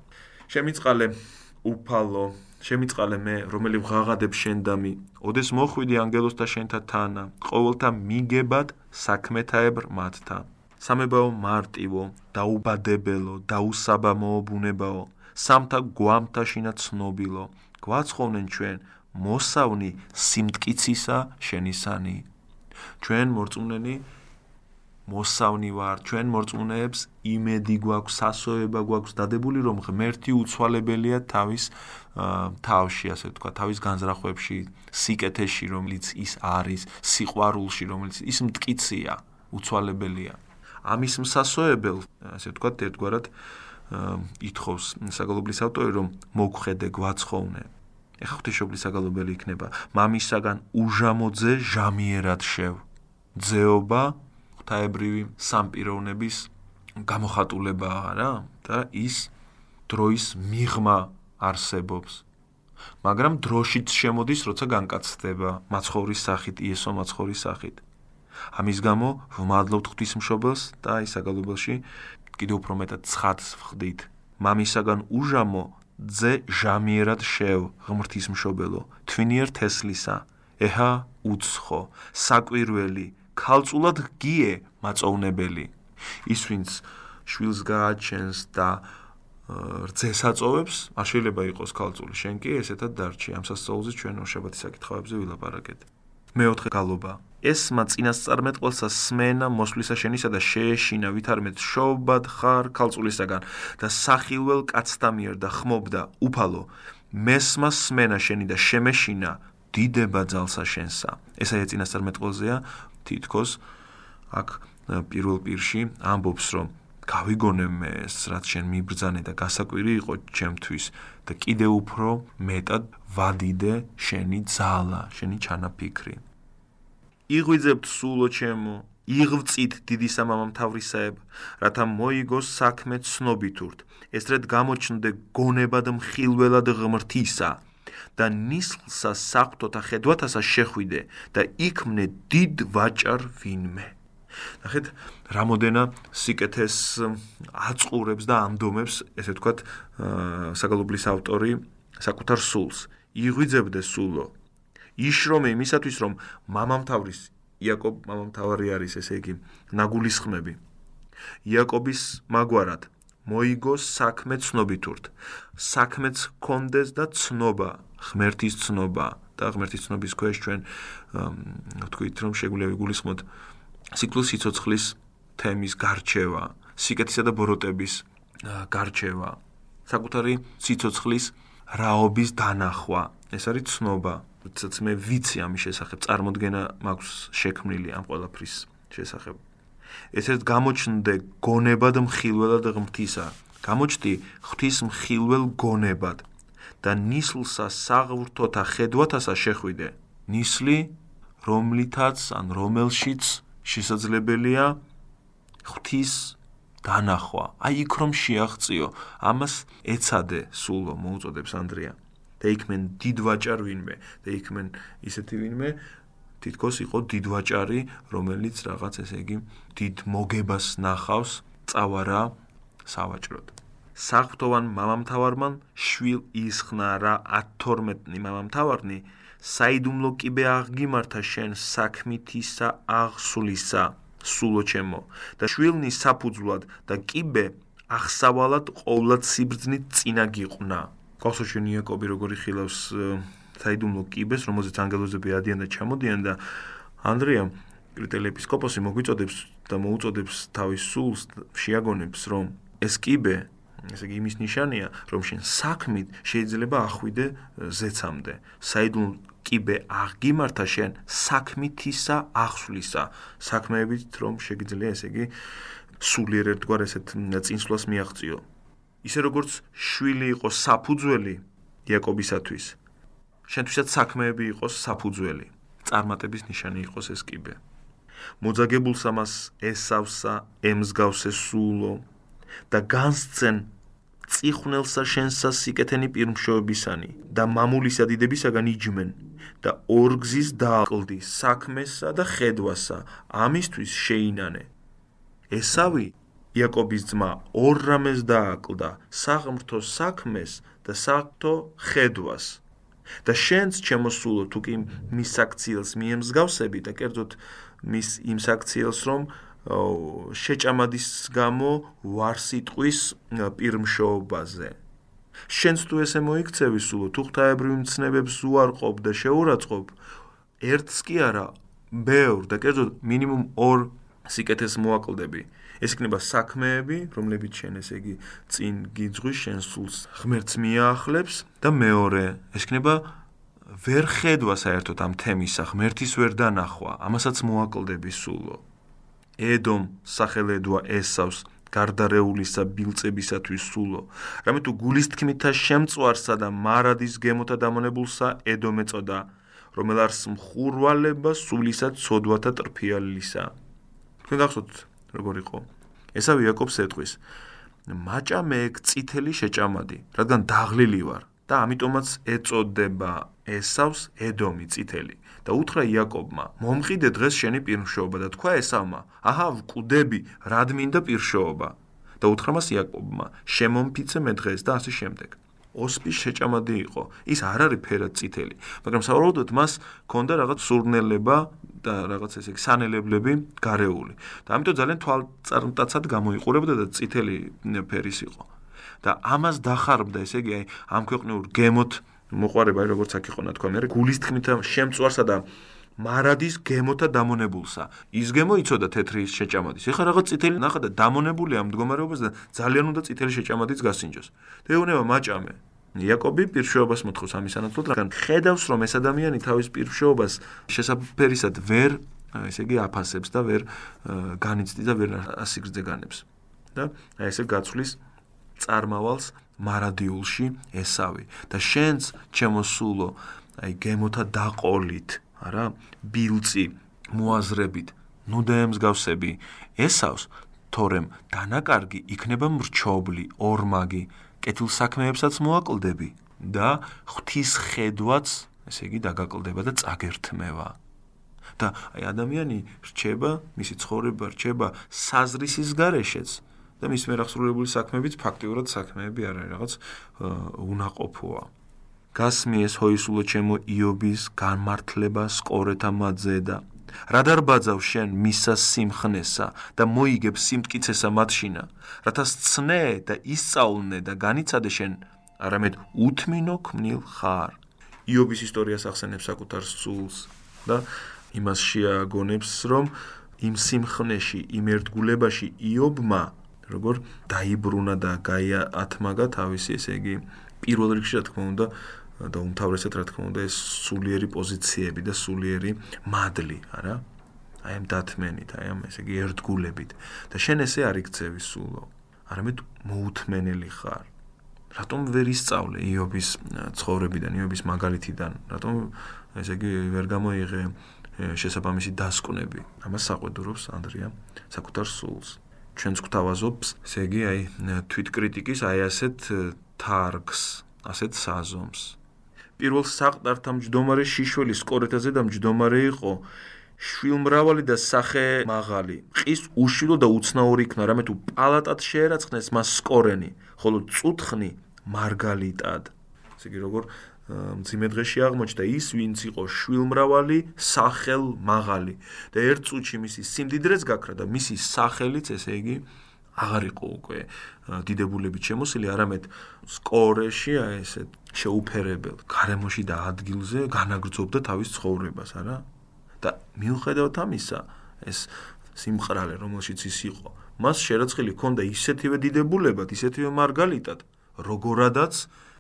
შემიწყალე უფალო შემიწყალე მე რომელი ვღაღადებ შენ დამი ოდეს მოხვიდი ანგელოსთა შენთა თანა ყოველთა მიგებად საქმეთაებრ მათთა. სამებაო მარტივო დაუბადებელო დაუსაბამო ბუნებაო სამთა გვამთაშინა ცნობილო. გვაცხოვნენ ჩვენ მოსავნი სიმტკიცისა შენისანი. ჩვენ მორწმუნენი მოსავნი ვარ. ჩვენ მორწმუნეებს იმედი გვაქვს სასოება გვაქვს დადებული რომ ღმერთი უცვალებელია თავის თავში ასე თქვა თავის განზრახვებში სიკეთეში რომელიც ის არის სიყვარულში რომელიც ის მტკიცია უცვალებელია. ამის მსასოებელ ასე თქვა ერთგვარად ითხოვს საგალობლის ავტორი რომ მოგხედე გვაცხოვნე ეხა ღვთისმშობლის საგალობელი იქნება. მამისაგან უჟამოძე ჟამიერად შევ. ძეობა ღვთაებრივი სამპიროვნების გამოხატულებაა რა და ის დროის მიღმა არსებობს. მაგრამ დროშიც შემოდის როცა განკაცდება. მაცხოვრის სახით იესო მაცხოვრის სახით. ამის გამო ვმადლობთ ღვთისმშობელს და აი საგალობელში კიდევ უფრო მეტად ცხადს ვხდით მამისაგან უჟამო ძე ჟამიერად შევ ღმრთის მშობელო თვინიერ თესლისა. ეჰა უცხო. საკვირველი. ქალწულად გიე მაწოვნებელი. ის ვინც შვილს გააჩენს და რძესაწოვებს არ შეიძლება იყოს ქალწული. შენ კი ესეთად დარჩი. ამ სასწაულზე ჩვენ შაბათის საკითხავებზე ვილაპარაკეთ. მეოთხე გალობა ესმა წინასწარმეტყველსა სმენა მოსვლისა შენისა და შეეშინა ვითარმეთ შობად ხარ ქალწულისაგან და სახილველ კაცთა მიერ და ხმობდა უფალო მესმა სმენა შენი და შემეშინა დიდება ძალსა შენსა ესაა წინასწარმეტყველზეა თითქოს აქ პირველ პირში ამბობს რომ გავიგონე მე ეს რაც შენ მიბრძანე და გასაკვირი იყო ჩემთვის და კიდე უფრო მეტად ვადიდე შენი ძალა, შენი ჩანაფიქრი. იღვიძებთ სულო ჩემო, იღვწით დიდი სამამამ თავრისაებ, რათა მოიგოს საქმე ცნობითურთ. ესრეთ გამოჩნდე გონებად მხილველად ღმრთისა და ნისლსა საფრთოთა ხედვათასა შეხვიდე და იქმნე დიდ ვაჭარ ვინმე. ნახეთ, რამოდენა სიკეთეს აწყურებს და ამდომებს, ესე ვთქვათ, საგალობლის ავტორი საკუთარ სულს. იღვიძებდე სულო. იშრომე იმისათვის, რომ მამამთავრის იაკობ მამამთავარი არის, ესე იგი, ნაგულისხმები. იაკობის მაგვარად მოიგოს საქმე ცნობითურთ. საქმეც კონდეს და ცნობა, ღმერთის ცნობა და ღმერთის ცნობის ქვეშ ჩვენ ვთქვით, რომ შეგვიძლია ვიგულისხმოთ ციკლოს სიცოცხლის თემის გარჩევა, სიკეთისა და ბოროტების გარჩევა, საკუთარი სიცოცხლის რაობის დანახვა. ეს არის ცნობა, როდესაც მე ვიცი ამის შესახებ, წარმოქმნა მაქვს შექმნილი ამ ყველაფრის შესახებ. ესეც გამოჩნდე გონებად მხილველად ღმთისა. გამოჩდი ღვთის მხილველ გონებად და ნისლსა საღვრთოთა ხედვათასა შეხვიდე. ნისლი რომლითაც ან რომელშიც შესაძლებელია ღვთის დანახვა. აი იქ რომ შეაღწიო, ამას ეცადე სულო მოუწოდებს ანდრია. და იქ მენ დიდვაჭარ ვინმე. და იქ მენ ისეთი ვინმე თითქოს იყო დიდვაჭარი რომელიც რაღაც ესე იგი დიდ მოგებას ნახავს წავარა სავაჭროდ. საფრთოვან მამამთავარმან შვილ ისხნა რა 12-ნი მამამთავარნი საიდუმლო კიბე აღგიმართა შენ საქმითისა აღსულისა სულო ჩემო და შვილნი საფუძვლად და კიბე ახსავალად ყოვლად სიბრძნით წინა გიყნა კოსოშენ იაკობი როგორი ხილავს საიდუმლო კიბეს რომელზეც ანგელოზები ადიან და ჩამოდიან და ანდრია კრიტელი ეპისკოპოსი მოგვიწოდებს და მოუწოდებს თავის სულს შეაგონებს რომ ეს კიბე ესე იგი იმის ნიშანია, რომ შენ საქმით შეიძლება ახვიდე ზეცამდე. საიდუმლო კიბე აღგიმართა შენ საქმითისა აღსვლისა. საქმეებით რომ შეგიძლია ესე იგი სულიერ ერთგვარ ესეთ წინსვლას მიაღწიო. ისე როგორც შვილი იყო საფუძველი იაკობისათვის. შენთვისაც საქმეები იყოს საფუძველი. წარმატების ნიშანი იყოს ეს კიბე. მოძაგებულსა მას ესავსა ემსგავსე სულო და განსცენ წიხვნელსა შენსა სიკეთენი პირმშოებისანი და მამულისა დიდებისაგან იჯმენ და ორგზის დააკლდი საქმესა და ხედვასა ამისთვის შეინანე ესავი იაკობის ძმა ორ რამეს დააკლდა საღმრთო საქმეს და საფთო ხედვას და შენც ჩემოსულო თუ კი მის საქციელს მიემსგავსები და კერძოდ მის იმ საქციელს რომ შეჭამადის გამო ვარსიტყვის პირმშოობაზე. შენც თუ ესე მოიქცევი სულო, თუ ღთაებრივ მცნებებს უარყოფ და შეურაცხყოფ, ერთს კი არა, ბევრ და კერძოდ მინიმუმ ორ სიკეთეს მოაკლდები. ეს იქნება საქმეები, რომლებიც შენ ესე იგი წინ გიძღვის შენ სულს ღმერთს მიაახლებს და მეორე, ეს იქნება ვერ ხედვა საერთოდ ამ თემისა, ღმერთის ვერ დანახვა, ამასაც მოაკლდები სულო. ედომ სახელედვა ესავს გარდარეულისა ბილწებისათვის სულო რამე თუ გულის თქმითა შემწვარსა და მარადის გემოთა დამონებულსა ედომ ეწოდა რომელ არს მხურვალება სულისა ცოდვათა ტრფიალისა თქვენ გახსოვთ როგორ იყო ესავე იაკობს ეტყვის მაჭამე ეგ წითელი შეჭამადი რადგან დაღლილი ვარ და ამიტომაც ეწოდება ესავს ედომი წითელი და უთხრა იაკობმა: "მომყიდე დღეს შენი პირშოობა" და თქვა ესავმა: "აჰა, ვკვდები, რად მინდა პირშოობა?" და უთხრა მას იაკობმა: "შემომფიცე მე დღეს" და ასე შემდეგ. ოსპის შეჭამადი იყო. ის არ არის ფერად წითელი, მაგრამ საავადმოდ მას ჰქონდა რაღაც სურნელება და რაღაც ესე იგი სანელებლები გარეული. და ამიტომ ძალიან თვალწარმტაცად გამოიყურებოდა და წითელი ფერის იყო. და ამას დახარბდა, ესე იგი, აი ამ ქვეყნიურ გემოთ მოყარება აი როგორც აქ იყო ნათქვა მე გულის თქმით შემწვარსა და მარადის გემოთა დამონებულსა ის გემო იწოდა თეთრი შეჭამადის ეხლა რაღაც წითელი ნახა და დამონებული ამ მდგომარეობას და ძალიან უნდა წითელი შეჭამადიც გასინჯოს თეუნება მაჭამე იაკობი პირშეობას მოთხოვს ამის ანაცვლოდ რადგან ხედავს რომ ეს ადამიანი თავის პირშეობას შესაძფერისად ვერ ესე იგი აფასებს და ვერ განიცდის და ვერ ასიგრძე განებს და აი ესე გაცვლის წარმავალს მარადიულში ესავი. და შენც ჩემოსულო აი გემოთა დაყოლით არა ბილწი მოაზრებით ნუ დაემსგავსები ესავს თორემ დანაკარგი იქნება მრჩობლი ორმაგი კეთილ საქმეებსაც მოაკლდები და ღვთის ხედვაც ესე იგი დაგაკლდება და წაგერთმევა და აი ადამიანი რჩება მისი ცხოვრება რჩება საზრისის გარეშეც და მის მერახსრულებული საქმეებიც ფაქტიურად საქმეები არ არის, რაღაც უნაყოფოა. გასმიეს ჰოისულო ჩემო იობის განმართლება სკორეთა მაძედა. რა დარბაძავ შენ მისა სიმხნესა და მოიგებ სიმტკიცესა მათშინა, რათა სცნე და ისწავლნე და განიცადე შენ არამედ უთმინო ქმნილ ხარ. იობის ისტორიას ახსენებს საკუთარ სულს და იმას შეაგონებს, რომ იმ სიმხნეში, იმ ერთგულებაში იობმა როგორ დაიბრუნა და გაია ათმაგა თავისი ესე იგი პირველ რიგში რა თქმა უნდა და უმთავრესად რა თქმა უნდა ეს სულიერი პოზიციები და სულიერი მადლი არა? აი ამ დათმენით აი ამ ესე იგი ერთგულებით. და შენ ესე არ იქცევი სულო. არამედ მოუთმენელი ხარ. რატომ ვერ ისწავლე იობის ცხოვრებიდან იობის მაგალითიდან? რატომ ესე იგი ვერ გამოიღე შესაბამისი დასკვნები? ამას საყვედურობს ანდრია საკუთარ სულს. ჩვენს გვთავაზობს, ესე იგი, აი თვითკრიტიკის აი ასეთ თარგს, ასეთ საზომს. პირველ საყდართა მჯდომარე შიშველი სკორეთაზე და მჯდომარე იყო შვილმრავალი და სახე მაღალი. ყის უშილო და უცნაური იქნა, რამე თუ პალატად შეერაცხნეს მას სკორენი, ხოლო წუთხნი მარგალიტად. ესე იგი როგორ მძიმე დღეში აღმოჩნდა ის, ვინც იყო შვილმრავალი, სახელ მაღალი და ერთ წუთში მისი სიმდიდრეც გაქრა და მისი სახელიც, ესე იგი, აღარ იყო უკვე დიდებულებით შემოსილი, არამედ სკორეში აი ესე შეუფერებელ გარემოში და ადგილზე განაგრძობდა თავის ცხოვრებას, არა? და მიუხედავად ამისა, ეს სიმყრალე, რომელშიც ის იყო, მას შერაცხილი ჰქონდა ისეთივე დიდებულებად, ისეთივე მარგალიტად, როგორადაც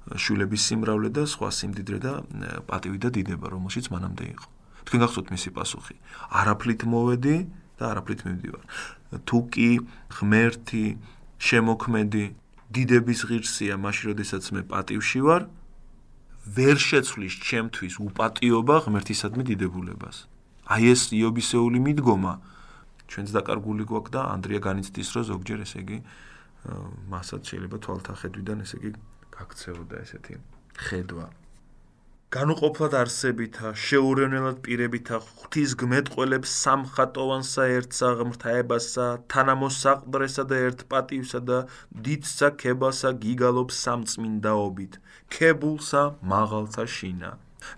შულების სიმრავლე და სხვა სიმდიდრე და პატივი და დიდება, რომელშიც მანამდე იყო. თქვენ გახსოვთ მისი პასუხი? არაფლით მოვედი და არაფლით მივდივარ. თუ კი ღმერთი შემოქმედი დიდების ღირსია, მაშინ როდესაც მე პატივში ვარ, ვერ შეცვლის ჩემთვის უპატიობა ღმერთისადმი დიდებულებას. აი ეს იობისეული მიდგომა ჩვენც დაკარგული გვაქვს და ანდრია განიცდის რომ ზოგჯერ ესე იგი მასაც შეიძლება თვალთახედვიდან ესე იგი გაქცეოდა ესეთი ხედვა განუყოფლად არსებითა შეურევნელად პირებითა ღვთის გმეტყველებს სამხატოვანსა ერთსა ღმრთაებასა თანამოსაყდრესა და ერთ პატივსა და დიდსა ქებასა გიგალობს სამწმინდაობით ქებულსა მაღალსა შინა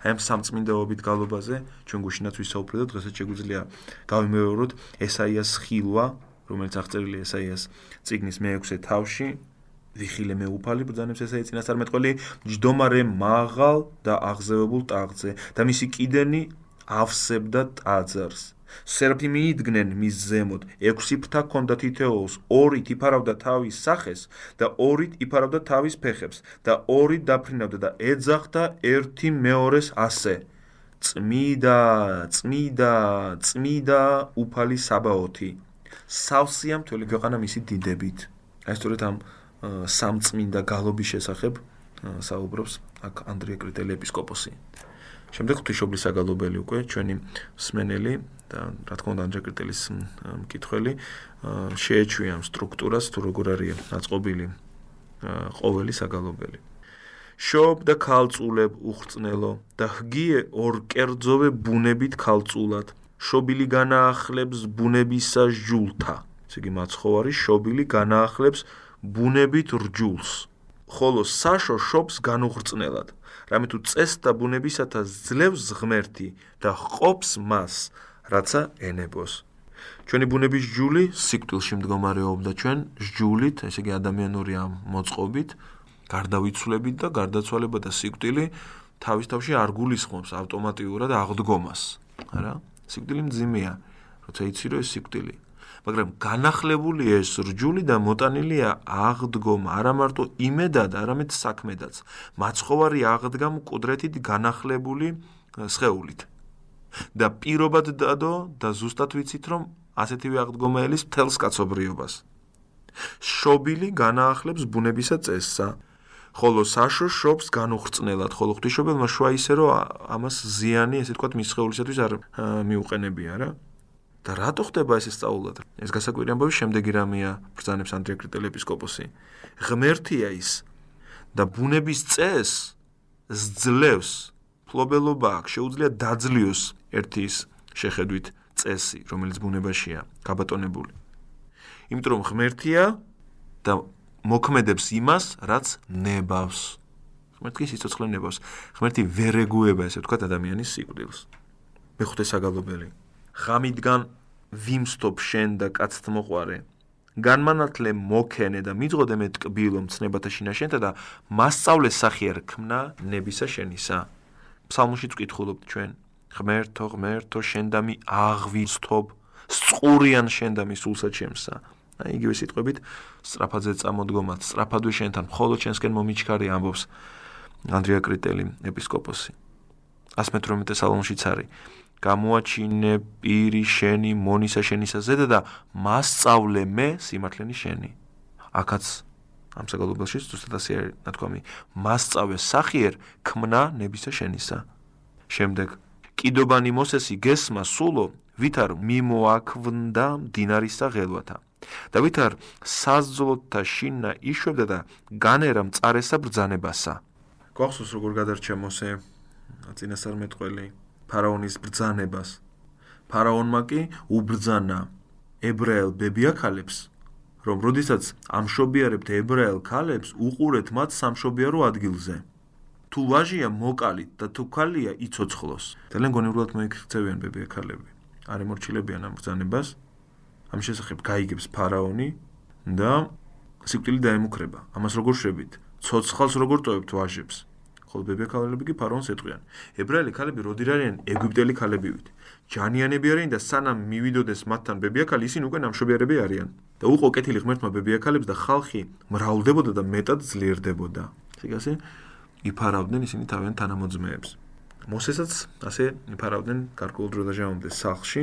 აი ამ სამწმინდაობით გალობაზე ჩვენ გუშინაც ვისაუბრეთ და დღესაც შეგვიძლია გავიმეოროთ ესაიას ხილვა, რომელიც აღწერილია ესაიას ციგნის მე-6 თავში. ვიხილე მე უფალი ბრძანებს ესაი წინასწარმეტყველი ჯდომარე მაღალ და აღზევებულ ტაღზე და მისი კიდენი ავსებდა ტაძარს. სერაფიმი იდგნენ მის ზემოთ, ექვსი ფრთა ჰქონდა თითოეულს, ორი იფარავდა თავის სახეს და ორი იფარავდა თავის ფეხებს და ორი დაფრინავდა და ეძახდა ერთი მეორეს ასე: წმიდა, წმიდა, წმიდა უფალი საბაოთი. სავსია მთელი ქვეყანა მისი დიდებით. აი სწორედ ამ სამწმინდა გალობის შესახებ საუბრობს აქ ანდრია კრიტელი ეპისკოპოსი. შემდეგ ღვთისმშობლის საგალობელი უკვე ჩვენი სმენელი და რა თქმა უნდა ანდრე კრიტელის მკითხველი შეეჩვია ამ სტრუქტურას თუ როგორ არის აწყობილი ყოველი საგალობელი. შობ და ქალწულებ უხრწნელო და ჰგიე ორ კერძოვე ბუნებით ქალწულად. შობილი განაახლებს ბუნებისა ჟულთა ესე იგი მაცხოვარი შობილი განაახლებს ბუნებით რჯულს ხოლო საშო შობს განუხრწნელად რამე თუ წესთა ბუნებისათა ძლევს ღმერთი და ყოფს მას რაცა ენებოს. ჩვენი ბუნების ჯული სიკვდილში მდგომარეობდა ჩვენ ჯულით, ესე იგი ადამიანური ამ მოწყობით, გარდავიცვლებით და გარდაცვალება და სიკვდილი თავის თავში არ გულისხმობს ავტომატიურად აღდგომას, არა? სიკვდილი მძიმეა, როცა იცი რომ ეს სიკვდილი. მაგრამ განახლებული ეს რჯული და მოტანილია აღდგომა, არა მარტო იმედად, არამედ საქმედაც. მაცხოვარი აღდგამ კუდრეთით განახლებული სხეულით. და პირობად დადო და ზუსტად ვიცით რომ ასეთივე აღდგომა ელის მთელს კაცობრიობას. შობილი განაახლებს ბუნებისა წესსა, ხოლო საშო შობს განუხრწნელად, ხოლო ღვთისმშობელმა შვა ისე რომ ამას ზიანი, ესე ვთქვათ, მის შეულისათვის არ მიუყენებია რა. და რატო ხდება ეს სწავლად? ეს გასაკვირი ამბავი შემდეგი რამეა, ბრძანებს ანდრია კრიტელი ეპისკოპოსი. ღმერთია ის და ბუნების წეს ძლევს ფლობელობა აქვს, შეუძლია დაძლიოს ერთის შეხედვით წესი, რომელიც ბუნებაშია გაბატონებული. იმიტომ რომ ღმერთია და მოქმედებს იმას, რაც ნებავს. ღმერთი სიცოცხლე ნებავს. ღმერთი ვერ ეგუება, ესე ვთქვათ, ადამიანის სიკვდილს. მეხუთე საგალობელი. ღამიდგან ვიმსთობ შენ და კაცთმოყარე. განმანათლე მოქენე და მიძღოდე მე ტკბილო მცნებათა შინაშენთა და მასწავლე სახიერ ქმნა ნებისა შენისა. ფსალმუშიც ვკითხულობთ ჩვენ. ღმერთო ღმერთო შენდამი აღვიცთობ სწურიან შენდამი სულსა ჩემსა აი იგივე სიტყვებით სწრაფადზე წამოდგომად სწრაფადვე შენთან მხოლოდ შენსკენ მომიჩქარი ამბობს. ანდრია კრიტელი ეპისკოპოსი. 118 სალონშიც არის გამოაჩინე პირი შენი მონისა შენისა ზედა და მასწავლე მე სიმართლენი შენი. აქაც ამ საგალობელში ზუსტად ასე არის ნათქვამი მასწავე სახიერ ქმნა ნებისა შენისა. შემდეგ კიდობანი მოსესი გესმა სულო ვითარ მიმოაქვნდა დინარისა ღელვათა და ვითარ საზძლოთა შინა იშვებდა და განერა მწარესა ბრძანებასა. გვახსოვს როგორ გადარჩა მოსე წინასწარმეტყველი ფარაონის ბრძანებას. ფარაონმა კი უბრძანა ებრაელ ბებიაქალებს რომ როდესაც ამშობიარებთ ებრაელ ქალებს უყურეთ მათ სამშობიარო ადგილზე. თუ ვაჟია მოკალით და თუ ქალია იცოცხლოს. ძალიან გონივრულად მოიქცევიან ბებიაქალები არ ემორჩილებიან ამ ბრძანებას. ამ შესახებ გაიგებს ფარაონი და სიკვდილი დაემუქრება. ამას როგორ შვებით ცოცხალს როგორ ტოვებთ ვაჟებს ხოლო ბებიაქალები კი ფარაონს ეტყვიან ებრაელი ქალები როდი არიან? ეგვიპტელი ქალებივით. ჯანიანები არიან და სანამ მივიდოდეს მათთან ბებიაქალი ისინი უკვე ნამშობიარები არიან. და უყო კეთილი ღმერთმა ბებიაქალებს და ხალხი მრავლდებოდა და მეტად ძლიერდებოდა. ეგასე იფარავდნენ ისინი თავიანთ თანამოძმეებს. მოსესაც ასე იფარავდნენ გარკვეულ დრო დაჟამამდე სახლში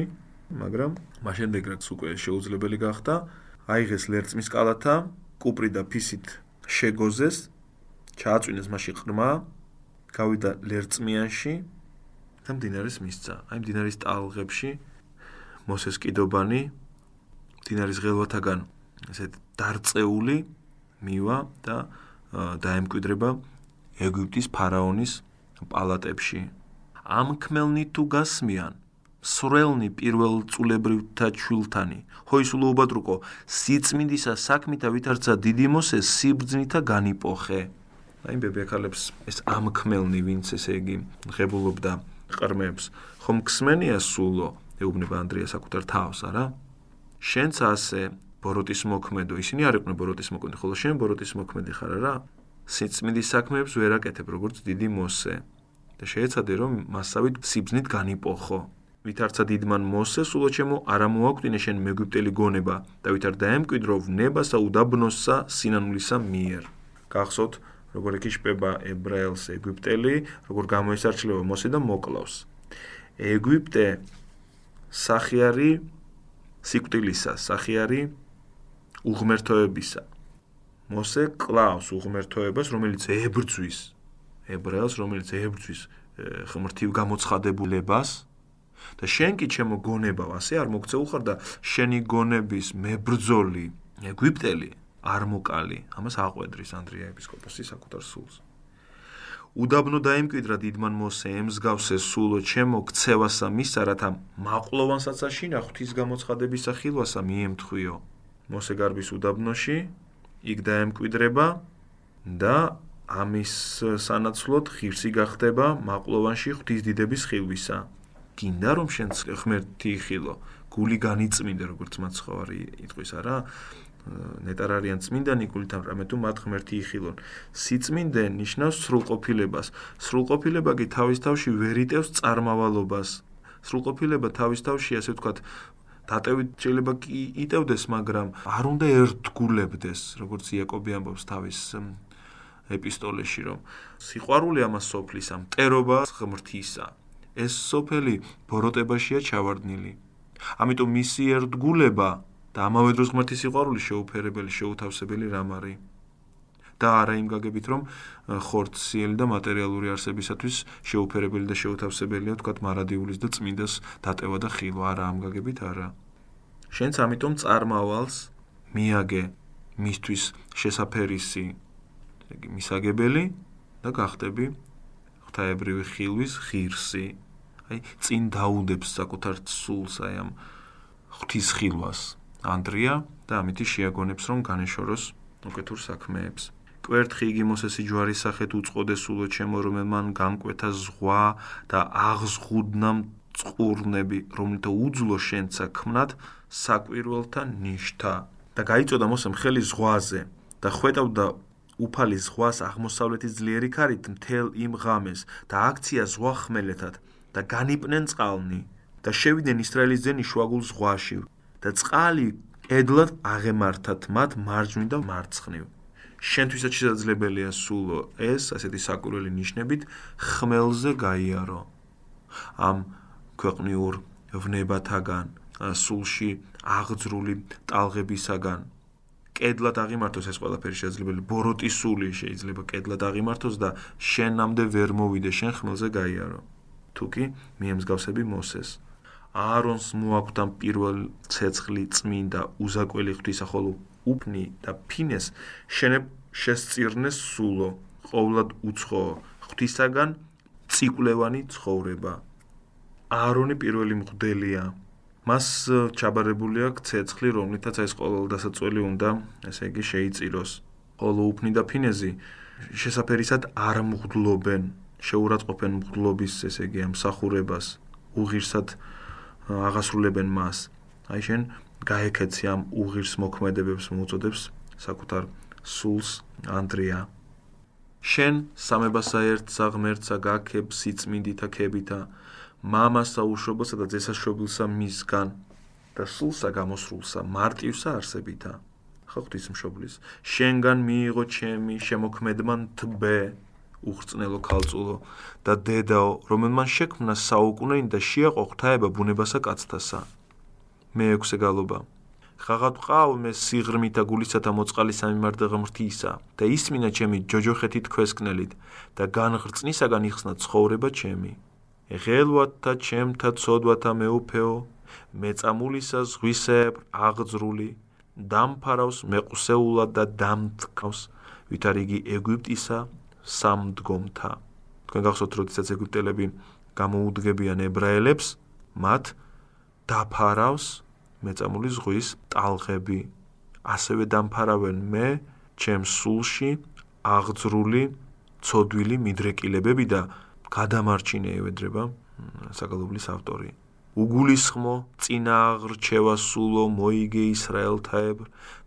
მაგრამ მაშინდე რაც უკვე შეუძლებელი გახდა აიღეს ლერწმის კალათა კუპრი და ფისით შეგოზეს ჩააწვინეს მასში ყრმა გავიდა ლერწმიანში და მდინარეს მისცა. აი მდინარის ტალღებში მოსეს კიდობანი მდინარის ღელვათაგან ესე დარწეული მივა და დაემკვიდრება ეგვიპტის ფარაონის პალატებში. ამ ქმელნი თუ გასმიან სრელნი პირველ წულებრივთა ჩვილთანი ჰოისულო უბადრუკო სიწმინდისა საქმითა ვითარცა დიდი მოსე სიბძნითა განიპოხე აი ბებიაქალებს ეს ამ ქმელნი ვინც ესე იგი ღებულობდა ყრმებს ხომ ქსმენია სულო? ეუბნება ანდრია საკუთარ თავს არა? შენც ასე ბოროტის მოქმედო ისინი არ იყვნენ ბოროტის მოქმედი ხოლო შენ ბოროტის მოქმედი ხარ არა? სიწმინდის საქმეებს ვერ აკეთებ როგორც დიდი მოსე. და შეეცადე რომ მასავით სიბზნით განიპოხო. ვითარცა დიდმან მოსე სულო ჩემო არ მოაკვდინე შენ მეგვიპტელი გონება და ვითარ დაემკვიდრო ვნებასა უდაბნოსსა სინანულისა მიერ. გახსოვთ როგორ ეკიშება ებრაელს ეგვიპტელი, როგორ გამოისარჩლება მოსე და მოკლავს. ეგვიპტე სახიარი სიკვდილისა, სახიარი უღმერთოებისა. მოსე კლავს უღმერთოებას, რომელიც ებრძვის ებრაელს, რომელიც ებრძვის ღმრთივ გამოცხადებულებას და შენ კი ჩემო გონებავ, ასე არ მოგწეულ ხარ და შენი გონების მებრძოლი ეგვიპტელი არ მოკალი, ამას აყვედრის ანდრია ეპისკოპოსი საკუთარ სულს. უდაბნო დაიმკვიდრა დიდმან მოსე ემსგავსე სულო ჩემო ქცევასა მისა რათა მაყლოვანსაცა შინა ღვთის გამოცხადებისა ხილვასა მიემთხვიო. მოსე გარბის უდაბნოში იქ დაემკვიდრება და ამის სანაცვლოდ ღირსი გახდება მაყლოვანში ღვთის დიდების ხილვისა. გინდა რომ შენ ღმერთი ხილო, გული განიწმინდე როგორც მაცხოვარი იტყვის არა? ნეტარ არიან წმინდანი გულითა რამე თუ მათ ღმერთი იხილონ. სიწმინდე ნიშნავს სრულყოფილებას. სრულყოფილება კი თავის თავში ვერიტევს წარმავალობას. სრულყოფილება თავის თავში ასე ვთქვათ დატევით შეიძლება კი იტევდეს მაგრამ არ უნდა ერთგულებდეს როგორც იაკობი ამბობს თავის ეპისტოლეში რომ სიყვარული ამას სოფლისა მტერობა ღმრთისა. ეს სოფელი ბოროტებაშია ჩავარდნილი. ამიტომ მისი ერთგულება და ამავე დროს ღმერთის სიყვარული შეუფერებელი, შეუთავსებელი რამ არის? და არა იმ გაგებით, რომ ხორციელი და მატერიალური არსებისათვის შეუფერებელი და შეუთავსებელია, თქვათ, მარადიulis და წმინდას დატევა და ხილვა, არა ამ გაგებით, არა. შენც ამიტომ წარმავალს მიაგე მისთვის შესაფერისი, იგი მისაგებელი და გახდები ღვთაებრივი ხილვის ღირსი. აი, წინ დაუდებს საკუთარ სულს აი ამ ღვთის ხილვას. ანდრია და ამითი შეაგონებს რომ განეშოროს უკეთურ საქმეებს. კვერთხი იგი მოსესი ჯვარის სახეთ უწყოდეს სულო ჩემო რომელმან განკვეთა ზღვა და აღზღუდნა წყურნები რომელთა უძლო შენცა ქმნად საკვირველთა ნიშთა და გაიწოდა მოსემ ხელი ზღვაზე და ხვეტავდა უფალი ზღვას აღმოსავლეთის ძლიერი ქარით მთელ იმ ღამეს და აქცია ზღვა ხმელეთად და განიპნენ წყალნი და შევიდნენ ისრაელის ძენი შუაგულ ზღვაში და წყალი ედლად აღემართათ მათ მარჯვნივ და მარცხნივ. შენთვისაც შესაძლებელია სულო ეს ასეთი საკურველი ნიშნებით ხმელზე გაიარო. ამ ქვეყნიურ ვნებათაგან სულში აღძრული ტალღებისაგან კედლად აღიმართოს ეს ყველაფერი შესაძლებელი ბოროტის სული შეიძლება კედლად აღიმართოს და შენამდე ვერ მოვიდე შენ ხმელზე გაიარო. თუკი მიემსგავსები მოსეს. აარონს მოაქვთ ამ პირველ ცეცხლი წმინდა უზაკველი ღვთისა ხოლო უფნი და ფინეს შენებ შესწირნეს სულო ყოვლად უცხო ღვთისაგან წიკვლევანი ცხოვრება. აარონი პირველი მღვდელია. მას ჩაბარებული აქვს ცეცხლი, რომლითაც ეს ყოველ დასაწველი უნდა, ესე იგი, შეიწიროს. ხოლო უფნი და ფინეზი შესაძერისად არ მღვდლობენ, შეურაცხყოფენ მღვდლობის, ესე იგი, ამსახურებას, უღირსად აღასრულებენ მას. აი შენ გაიქეცი ამ უღირს მოქმედებებს მოუწოდებს საკუთარ სულს ანდრია. შენ სამებასა ერთსა ღმერთსა გაქებ სიწმინდითა ქებითა მამასა უშობოსა და ძესაშობილსა მისგან და სულსა გამოსრულსა მარტივსა არსებითა. ხოხტის მშობლის შენგან მიიღო ჩემი შემოქმედმან თბე უხრწნელო ქალწულო და დედაო რომელმან შექმნა საუკუნეინ და შეაყო ღთაება ბუნებასა კაცთასა. მეექვსე გალობა. ხაღად ყავ მე სიღრმითა გულისათა მოწყალის სამიმართ ღმრთისა და ისმინა ჩემი ჯოჯოხეთი თქვესკნელით და განღრწნისაგან იხსნა ცხოვრება ჩემი. ეხელვათა ჩემთა ცოდვათა მეუფეო მეწამულისა ზღვისებრ აღძრული დამფარავს მეყუსეულად და დამთქავს ვითარიგი ეგვიპტისა სამდგომთა. თქვენ გახსოვთ როდესაც ეგვიპტელები გამოუდგებიან ებრაელებს მათ დაფარავს მეწამული ზღვის ტალღები. ასევე დამფარავენ მე ჩემ სულში აღძრული ცოდვილი მიდრეკილებები და გადამარჩინე ევედრება საგალობლის ავტორი. უგულისხმო წინააღრჩევა სულო მოიგე ისრაელთაებ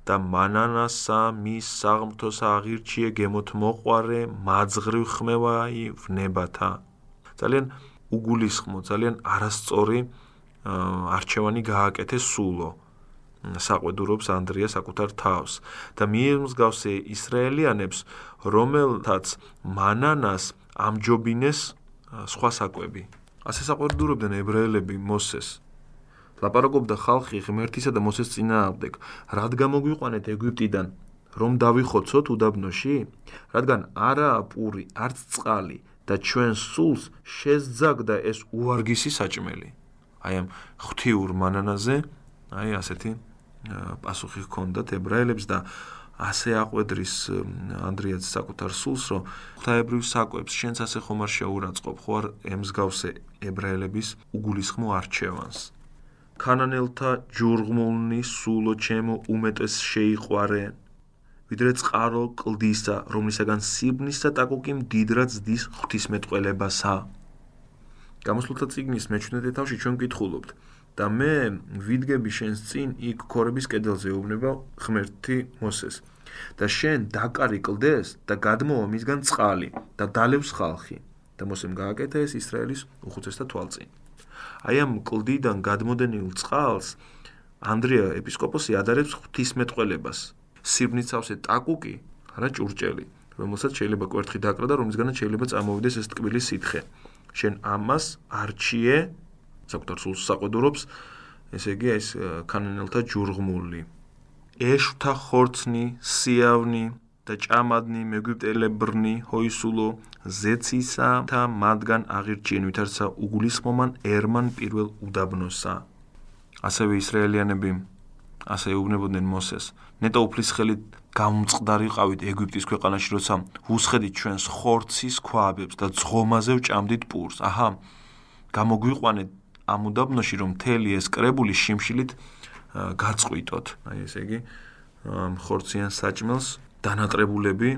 და მანანასა მის საღმრთოს აღირჩიე გემოთ მოყარე მაძღრივ ხმევაი ვნებათა. ძალიან უგულისხმო ძალიან არასწორი არჩევანი გააკეთეს სულო. საყვედურობს ანდრია საკუთარ თავს. და მიემსგავსე ისრაელიანებს რომელთაც მანანას ამჯობინეს სხვა საკვები. ასე საყვედურობდნენ ებრაელები მოსეს ლაპარაკობდა ხალხი ღმერთისა და მოსეს წინააღმდეგ. რად გამოგვიყვანეთ ეგვიპტიდან? რომ დავიხოცოთ უდაბნოში? რადგან არაა პური არც წყალი და ჩვენ სულს შეზძაგდა ეს უარგისი საჭმელი. აი ამ ღვთიურ მანანაზე აი ასეთი პასუხი ჰქონდათ ებრაელებს და ასე აყვედრის ანდრიაც საკუთარ სულს რომ ღვთაებრივ საკვებს შენც ასე ხომ არ შეურაცხყოფ ხო არ ემსგავსე ებრაელების უგულისხმო არჩევანს კანანელთა ჯურღმულნი სულო ჩემო უმეტეს შეიყვარე. ვიდრე წყარო კლდისა რომლისაგან სიბნისა ტაკუკი მდიდრად ზდის ღვთისმეტყველებასა. გამოსულთა ციგნის მე-17 თავში ჩვენ გითხულობთ. და მე ვიდგები შენს წინ იქ ქორების კედელზე უბნება ღმერთი მოსეს. და შენ დაკარი კლდეს და გადმოვა მისგან წყალი და დალევს ხალხი. და მოსემ გააკეთა ეს ისრაელის უხუცესთა თვალწინ აი ამ კლდიდან გადმოდენილ წყალს ანდრია ეპისკოპოსი ადარებს ღვთისმეტყველებას. სიბნიცავსე ტაკუკი არა ჭურჭელი რომელსაც შეიძლება კვერთხი დაკრა და რომისგანაც შეიძლება წამოვიდეს ეს ტკბილი სითხე. შენ ამას არჩიე? საკუთარ სულს საყვედურობს. ესე იგი ეს კანონელთა ჯურღმული. ეშთა ხორცნი სიავნი და ჭამადნი მეგვიპტელებრნი ჰოისულო ზეცისა და მათგან აღირჩიენ ვითარცა უგულისხმომან ერმან პირველ უდაბნოსა ასევე ისრაელიანები ასე ეუბნებოდნენ მოსეს ნეტო უფლის ხელით გამწყდარიყავით ეგვიპტის ქვეყანაში, როცა უსხედით ჩვენს ხორცის ქვაბებს და ძღომაზე ვჭამდით პურს. აჰა, გამოგვიყვანეთ ამ უდაბნოში, რომ მთელი ეს კრებული შიმშილით გაწყვიტოთ. აი ესე იგი, ხორციან საჭმელს დანატრებულები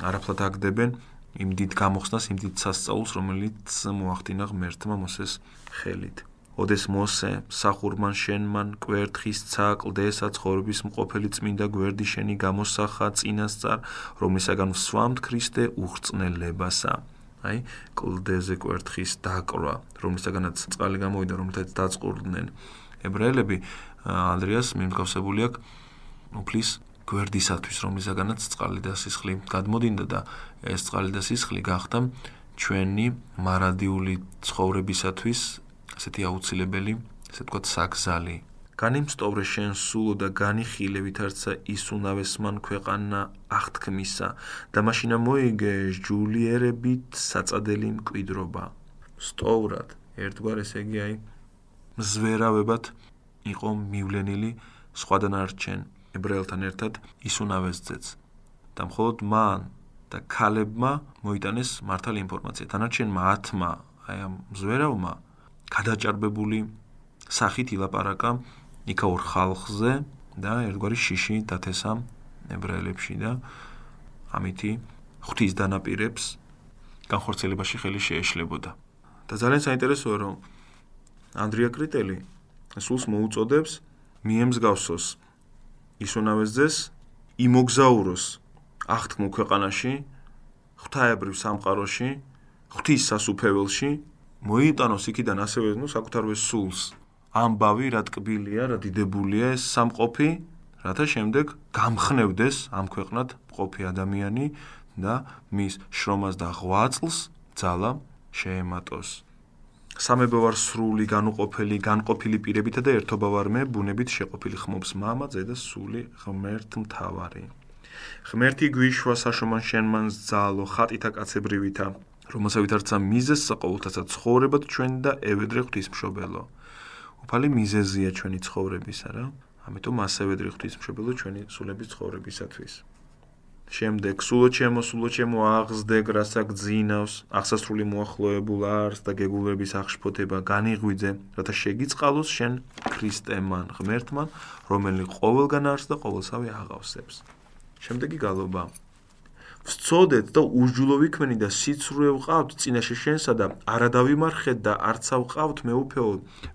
არაფლად აგდებენ იმ დიდ გამოხსნას, იმ დიდ სასწაულს, რომელიც მოახდინა ღმერთმა მოსეს ხელით. ოდეს მოსე სახურმან შენმან კვერთხის ცა კლდესა ცხოვრების მყოფელი წმინდა გვერდი შენი გამოსახა წინასწარ რომისაგან სვამთ ქრისტე უხრწნელებასა აი კლდეზე კვერთხის დაკრვა რომისაგანაც წყალი გამოვიდა რომელთაც დაწყურდნენ ებრაელები ანდრიას მიმდგავსებული აქვს უფლის გვერდისათვის რომისაგანაც წყალი და სისხლი გადმოდინდა და ეს წყალი და სისხლი გახდა ჩვენი მარადიული ცხოვრებისათვის ასეთი აუცილებელი, ასე ვთქვათ, საგზალი. განიმსტოვრე შენ სულო და განიხილე ვითარცა ისუნავეს მან ქვეყანა აღთქმისა და მაშინა მოიგე ჯულიერებით საწადელი მკვიდრობა. სტოვრად, ერთგვარ ესე იგი აი მზვერავებად იყო მივლენილი სხვადან არჩენ ებრაელთან ერთად ისუნავეს ძეც. და მხოლოდ მან და ქალებმა მოიტანეს მართალი ინფორმაცია. თანაჩენმა 10-მა აი ამ ზვერავმა გადაჭარბებული სახით ილაპარაკა იქაურ ხალხზე და ერთგვარი შიში დათესა ებრაელებში და ამითი ღვთის დანაპირებს განხორციელებაში ხელი შეეშლებოდა. და ძალიან საინტერესოა რომ ანდრია კრიტელი სულს მოუწოდებს მიემსგავსოს ისონავესძეს იმოგზაუროს აღთქმულ ქვეყანაში, ღვთაებრივ სამყაროში, ღვთის სასუფეველში მოიტანოს იქიდან ასევე ნუ საკუთარვე სულს. ამბავი რა ტკბილია, რა დიდებულია ეს სამყოფი, რათა შემდეგ გამხნევდეს ამ ქვეყნად მყოფი ადამიანი და მის შრომას და ღვაწლს ძალა შეემატოს. სამებო ვარ სრული, განუყოფელი, განყოფილი პირებითა და ერთობა ვარ მე, ბუნებით შეყოფილი ხმობს მამა, ძე და სული ღმერთ მთავარი. ღმერთი გვიშვა საშომან შენმან ძალო ხატითა კაცებრივითა, რომელსაც არცა მიზეს საყოველთაცა ცხოვრებად ჩვენ და ევედრე ღვთისმშობელო. უფალი მიზეზია ჩვენი ცხოვრებისა რა. ამიტომ ასევე დრი ღვთისმშობელო ჩვენი სულების ცხოვრებისათვის. შემდეგ სულო ჩემო სულო ჩემო აღზდე გრასაკ ძინავს აღსასრული მოახლოებულ არს და გეგულების აღშფოთება განიღვიძე რათა შეგიწყალოს შენ ქრისტემან ღმერთმან რომელიც ყოველგან არს და ყოველსავე აღავსებს შემდეგი გალობა ვწოდეთ და უჯულო ვიქმენი და სიცრუე ვყავთ წინაშე შენსა და არადავიმარხეთ და არცა ვყავთ მეუფეო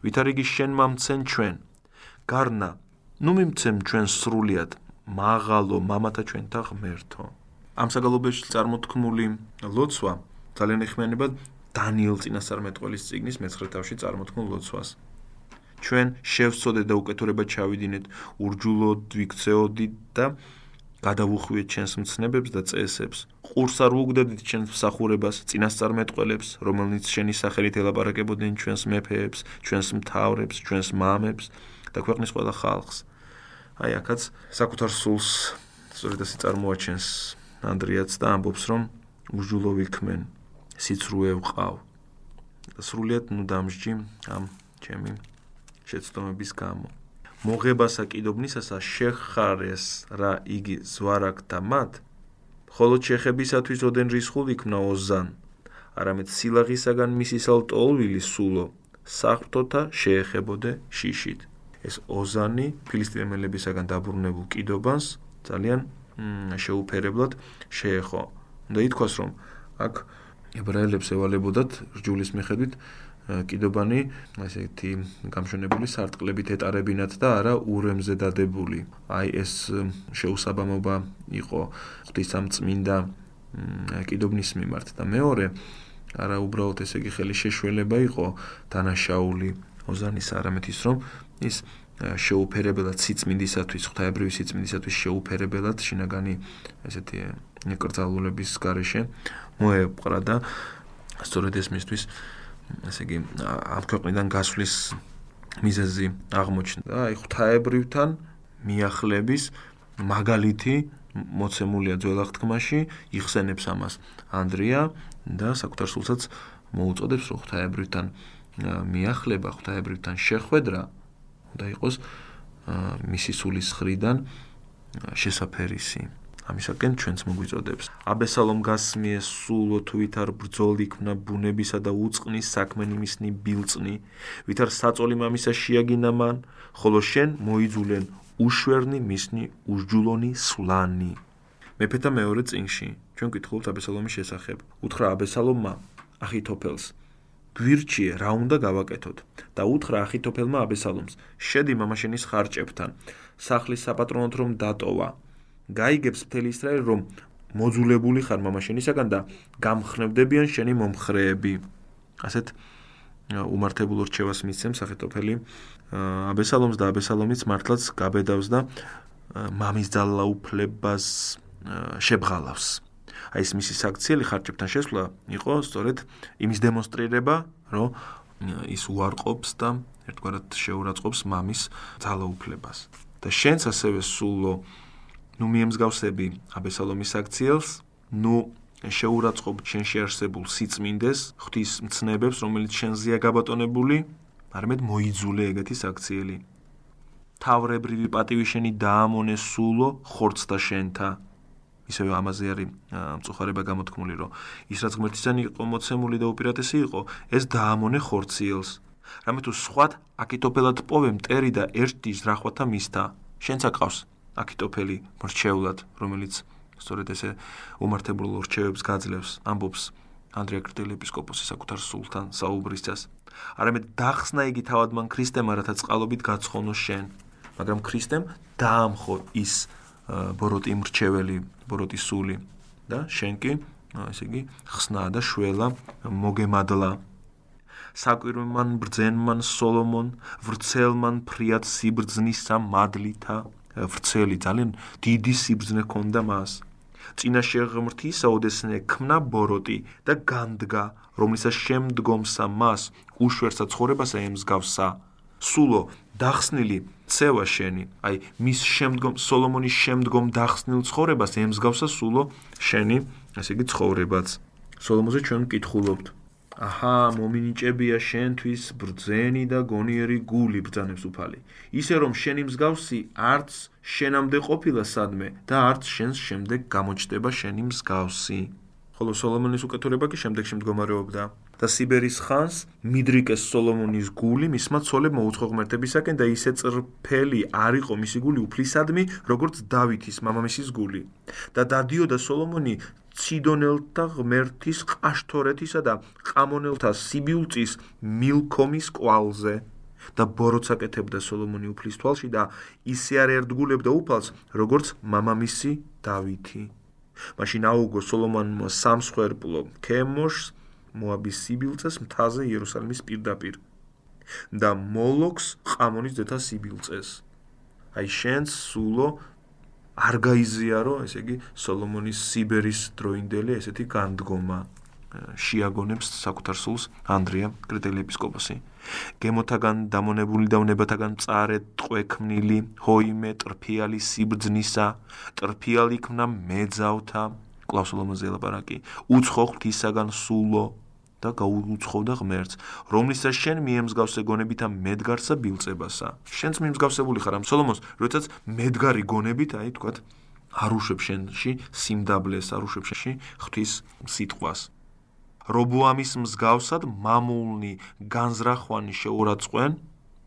ვითარიგი შენ მამცენ ჩვენ გარნა ნუ მიმცემ ჩვენ სრულიად მაღალო მამათა ჩვენთა ღმერთო. ამ საგალობეში წარმოთქმული ლოცვა ძალიან ეხმიანება დანიელ წინასწარმეტყველის წიგნის მეცხრე თავში წარმოთქმულ ლოცვას. ჩვენ შევწოდეთ და უკეთურება ჩავიდინეთ, ურჯულოდ ვიქცეოდით და გადავუხვიეთ ჩვენს მცნებებს და წესებს. ყურს არ უგდებდით ჩვენს მსახურებას, წინასწარმეტყველებს, რომელნიც შენი სახელით ელაპარაკებოდნენ ჩვენს მეფეებს, ჩვენს მთავრებს, ჩვენს მამებს და ქვეყნის ყველა ხალხს. აი ახაც საკუთარ სულს სწორედ ასე წარმოაჩენს ანდრიაც და ამბობს რომ უჯულო ვიქმენ სიცრუე ვყავ სრულიად ნუ დამსჯი ამ ჩემი შეცდომების გამო მოღებასა კიდობნისასა შეხარეს რა იგი ზვარაკთა მათ ხოლო ჩეხებისათვის ოდენ რისხულ იქნა ოზან არამედ სილაღისაგან მისისალ ტოლვილი სულო საფრთოთა შეეხებოდე შიშით ეს ოზანი ფილისტიმელებისაგან დაბრუნებულ კიდობანს ძალიან შეუფერებლად შეეხო. და ითქვას რომ აქ ებრაელებს ევალებოდათ რჯულის მიხედვით კიდობანი ასეთი გამშვენებული სარტყლებით ეტარებინათ და არა ურემზე დადებული. აი ეს შეუსაბამობა იყო ღვთისამწმინდა კიდობნის მიმართ და მეორე არა უბრალოდ ესე იგი ხელი შეშველება იყო დანაშაული ოზანის არამედ ის რომ ის შეუფერებელად სიწმინდისათვის, ღვთაებრივი სიწმინდისათვის შეუფერებელად შინაგანი ესეთი ნეკრძალულების garaშე მოეპყრა და სწორედ ეს მისთვის ესე იგი ამ ქვეყნიდან გასვლის მიზეზი აღმოჩნდა. აი ღვთაებრივთან მიახლების მაგალითი მოცემულია ძველ აღთქმაში, იხსენებს ამას ანდრია და საკუთარ სულსაც მოუწოდებს რომ ღვთაებრივთან მიახლება, ღვთაებრივთან შეხვედრა და იყოს მისი სულის ხრიდან შესაფერისი. ამისაკენ ჩვენც მოგვიწოდებს. აბესალომ გასმიე სულო თუ ვითარ ბრძოლ იქნა ბუნებისა და უწყნის საქმენი მისნი ბილწნი, ვითარ საწოლი მამისა შეაგინა მან, ხოლო შენ მოიძულენ უშვერნი მისნი უშჯულონი სულანი. მეფეთა მეორე წინში ჩვენ გითხულთ აბესალომის შესახებ. უთხრა აბესალომმა ახითოფელს გვირჩიე რა უნდა გავაკეთოთ და უთხრა ახითოფელმა აბესალომს შედი მამაშენის ხარჭებთან სახლის საპატრონოთ რომ დატოვა გაიგებს მთელი ისრაელი რომ მოძულებული ხარ მამაშენისაგან და გამხნევდებიან შენი მომხრეები ასეთ უმართებულ რჩევას მისცემს ახითოფელი აბესალომს და აბესალომიც მართლაც გაბედავს და მამის ძალაუფლებას შებღალავს აი ეს მისი საქციელი ხარჯებთან შესვლა იყო სწორედ იმის დემონსტრირება, რომ ის უარყოფს და ერთგვარად შეურაცხყოფს მამის ძალაუფლებას. და შენც ასევე სულო ნუ მიემსგავსები აბესალომის საქციელს, ნუ შეურაცხყოფ შენში არსებულ სიწმინდეს, ღვთის მცნებებს, რომელიც შენზეა გაბატონებული, არამედ მოიძულე ეგეთი საქციელი. თავრებრივი პატივი შენი დაამონე სულო ხორცთა შენთა ისევე ამაზე არის მწუხარება გამოთქმული, რომ ის რაც ღმერთისგან იყო მოცემული და უპირატესი იყო, ეს დაამონე ხორციელს. რამე თუ სხვათ აკიტოფელად პოვე მტერი და ერთი ზრახვათა მისთა. შენც აკავს აკიტოფელი მრჩეულად, რომელიც სწორედ ესე უმართებულ რჩევებს გაძლევს, ამბობს ანდრია კრტელი ეპისკოპოსი საკუთარ სულთან საუბრისას. არამედ დახსნა იგი თავად მან ქრისტემ, რათა წყალობით გაცხონოს შენ. მაგრამ ქრისტემ დაამხო ის ბოროტი მრჩეველი, ბოროტი სული და შენ კი, ესე იგი, ხსნა და შველა მოგემადლა. საკვირვემან ბრძენმან სოლომონ, ვრცელმან ფრიად სიბრძნისა მადლითა, ვრცელი ძალიან დიდი სიბრძნე ჰქონდა მას. წინაშე ღმრთისა ოდესნე ქმნა ბოროტი და განდგა, რომლისას შემდგომსა მას უშვერსა ცხოვრებასა ემსგავსა. სულო დახსნილი ცევა შენი, აი მის შემდგომ სოლომონის შემდგომ დახსნილ ცხოვრებას ემსგავსა სულო შენი, ასე იგი ცხოვრებაც. სოლომონზე ჩვენ ვკითხულობთ. აჰა, მომინიჭებია შენთვის ბრძენი და გონიერი გული ბრძანებს უფალი. ისე რომ შენი მსგავსი არც შენამდე ყოფილა სადმე და არც შენს შემდეგ გამოჩდება შენი მსგავსი. ხოლო სოლომონის უკეთურება კი შემდეგში მდგომარეობდა. და სიბერის ხანს მიდრიკეს სოლომონის გული მისმა ცოლებმა უცხო ღმერთებისაკენ და ისე წრფელი არ იყო მისი გული უფლისადმი როგორც დავითის მამამისის გული. და დადიოდა სოლომონი ციდონელთა ღმერთის ყაშთორეთისა და ყამონელთა სიბიულწის მილქომის კვალზე. და ბოროცაკეთებდა სოლომონი უფლის თვალში და ისე არ ერთგულებდა უფალს როგორც მამამისი დავითი. მაშინ აუგო სოლომონმა სამსხვერპლო ქემოშს მოაბის სიბილწეს მთაზე იერუსალიმის პირდაპირ და მოლოქს ყამონის ძეთა სიბილწეს აი შენს სულო არ გაიზიარო ესე იგი სოლომონის სიბერის დროინდელი ესეთი განდგომა შეაგონებს საკუთარ სულს ანდრია კრიტელი ეპისკოპოსი. გემოთაგან დამონებული და უნებათაგან წარე ტყვექმნილი ჰოიმე ტრფიალი სიბრძნისა ტრფიალი ქნა მეძავთა. კლავსოლომოზე ლაპარაკი უცხო ღვთისაგან სულო და გაუუცხოვდა ღმერთს, რომლისას შენ მიემსგავსე გონებითა მედგარსა ბილწებასა. შენც მიმსგავსებული ხარ ამ სოლომონს, როდესაც მედგარი გონებით, აი თქვათ, არუშებ შენში სიმდაბლეს, არუშებ შენში ღვთის სიტყვას. რობოამის მსგავსად მამულნი განზრახვანი შეურაცხყვენ,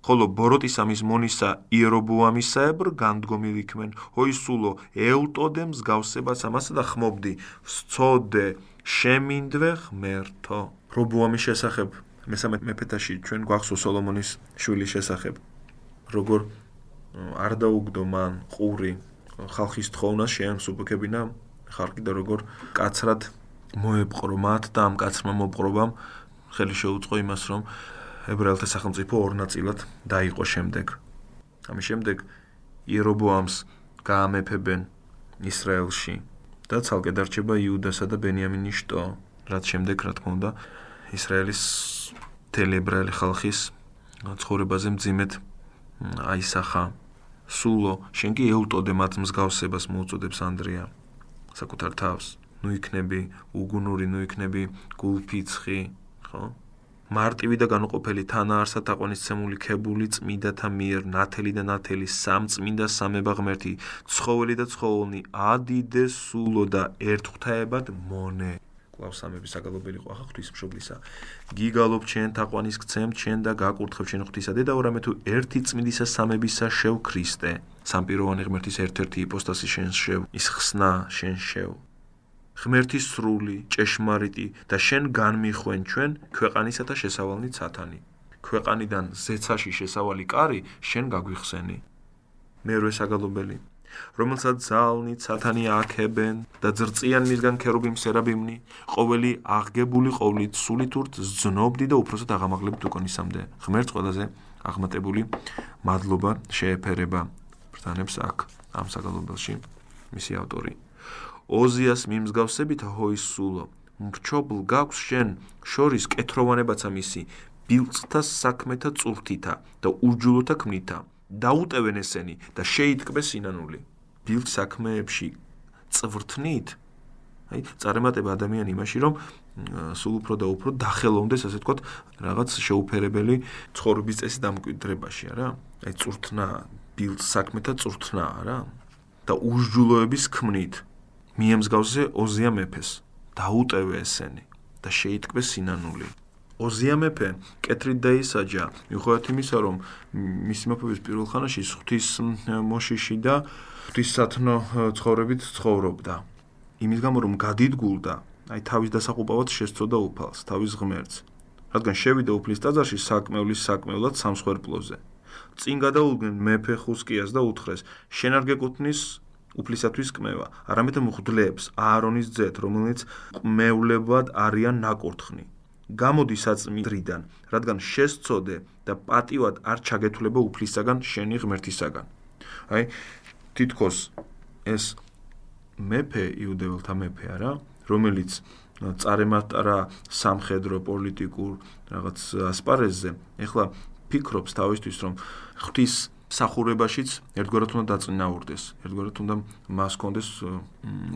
ხოლო ბოროტისა მის მონისა იერობოამისაებრ განდგომილი იქმენ. ჰოისულო ელტოდე მსგავსებას ამასა და ხმობდი, სწოდე შემინდვე ღმერთო. რობოამის შესახებ მესამე მეფეთაში ჩვენ გვახსოვს სოლომონის შვილის შესახებ როგორ არ დაუგდო მან ყური ხალხის თხოვნას შეამსუბუქებინა ხალხი და როგორ კაცრად მოეპყრო მათ და ამ კაცმა მოპყრობამ ხელი შეუწყო იმას რომ ებრაელთა სახელმწიფო ორ ნაწილად დაიყო შემდეგ. ამის შემდეგ იერობოამს გაამეფებენ ისრაელში და ცალკე დარჩება იუდასა და ბენიამინის შტო რაც შემდეგ რა თქმა უნდა ისრაელის თელებრალი ხალხის ცხოვრებაზე მძიმედ აისახა სულო შენ კი ეუტოდე მათ მსგავსებას მოუწოდებს ანდრია. საკუთარ თავს ნუ იქნები უგუნური ნუ იქნები გულფიცხი ხო? მარტივი და განუყოფელი თანაარსა თაყვანისცემული ქებული წმინდათა მიერ ნათელი და ნათელი სამწმინდა სამება ღმერთი ცხოველი და ცხოველნი ადიდე სულო და ერთხთაებად მონე კლავსამების საგალობელი ყვა ღვთის მშობლისა. გიგალობ ჩვენ თაყვანის გცემ ჩვენ და გაკურთხებ ჩვენ ღვთისა. დედაო რამე თუ ერთი წმინდისა სამებისა შეw ქრისტე. სამპიროვანი ღმერთის ერთ-ერთი იპოსტასი შენ შეw ის ხსნა შენ შეw ღმერთის სრული ჭეშმარიტი და შენ განმიხვენ ჩვენ ქვეყანისა და შესავალნი ცათანი. ქვეყანიდან ზეცაში შესავალი კარი შენ გაგვიხსენი. მერვე საგალობელი რომელსაც ძალნი ცათანი აქებენ და ძრწიან მისგან ქერუბიმ სერაბიმნი ყოველი აღგებული ყოვლით სულითურთ ზნობდი და უფროსად აღამაღლებთ უკონისამდე. ღმერთს ყველაზე აღმატებული მადლობა შეეფერება. ბრძანებს აქ ამ საგალობელში მისი ავტორი. ოზიას მიმსგავსებით ჰოის სულო მრჩობლ გაქვს შენ შორის კეთროვანებაცა მისი ბილწთა საქმეთა წურთითა და ურჯულოთა ქმნითა დაუტევენ ესენი და შეიტკბეს სინანული. ბილ საქმეებში. წვრთნით. აი წარემატება ადამიანი იმაში რომ სულ უფრო და უფრო დახელოვნდეს ასე თქვა რაღაც შეუფერებელი ცხოვრების წესი დამკვიდრებაში არა? აი წვრთნა ბილ საქმეთა წვრთნა არა? და ურჯულოების ქმნით. მიემსგავსე ოზია მეფეს. დაუტევე ესენი და შეიტკვეს სინანული ოზია მეფე კეთრით დაისაჯა. მიუხედავად იმისა რომ მისი მეფობის პირველ ხანაში ღვთის მოშიში და ღვთის სათნო ცხოვრებით ცხოვრობდა. იმის გამო რომ გადიდგულდა აი თავის დასაყუპავად შესწოდა უფალს თავის ღმერთს რადგან შევიდა უფლის ტაძარში საკმევლის საკმევლად სამსხვერპლოზე. წინ გადაულგნენ მეფე ხუსკიას და უთხრეს შენ არ გეკუთვნის უფლისათვის კმევა არამედ მღვდლებს აარონის ძეთ რომელიც კმევლებად არიან ნაკურთხნი გამოდი საწმიდრიდან, რადგან შესწოდე და პატივად არ ჩაგეთვლება უფლისაგან შენი ღმერთისაგან. აი, თითქოს ეს მეფე იუდეველთა მეფე არა, რომელიც წარემატარა სამხედრო პოლიტიკურ რაღაც ასპარეზზე, ეხლა ფიქრობს თავისთვის რომ ღვთის სახურებაშიც ერთგვარად უნდა დაწინაურდეს, ერთგვარად უნდა მას კონდეს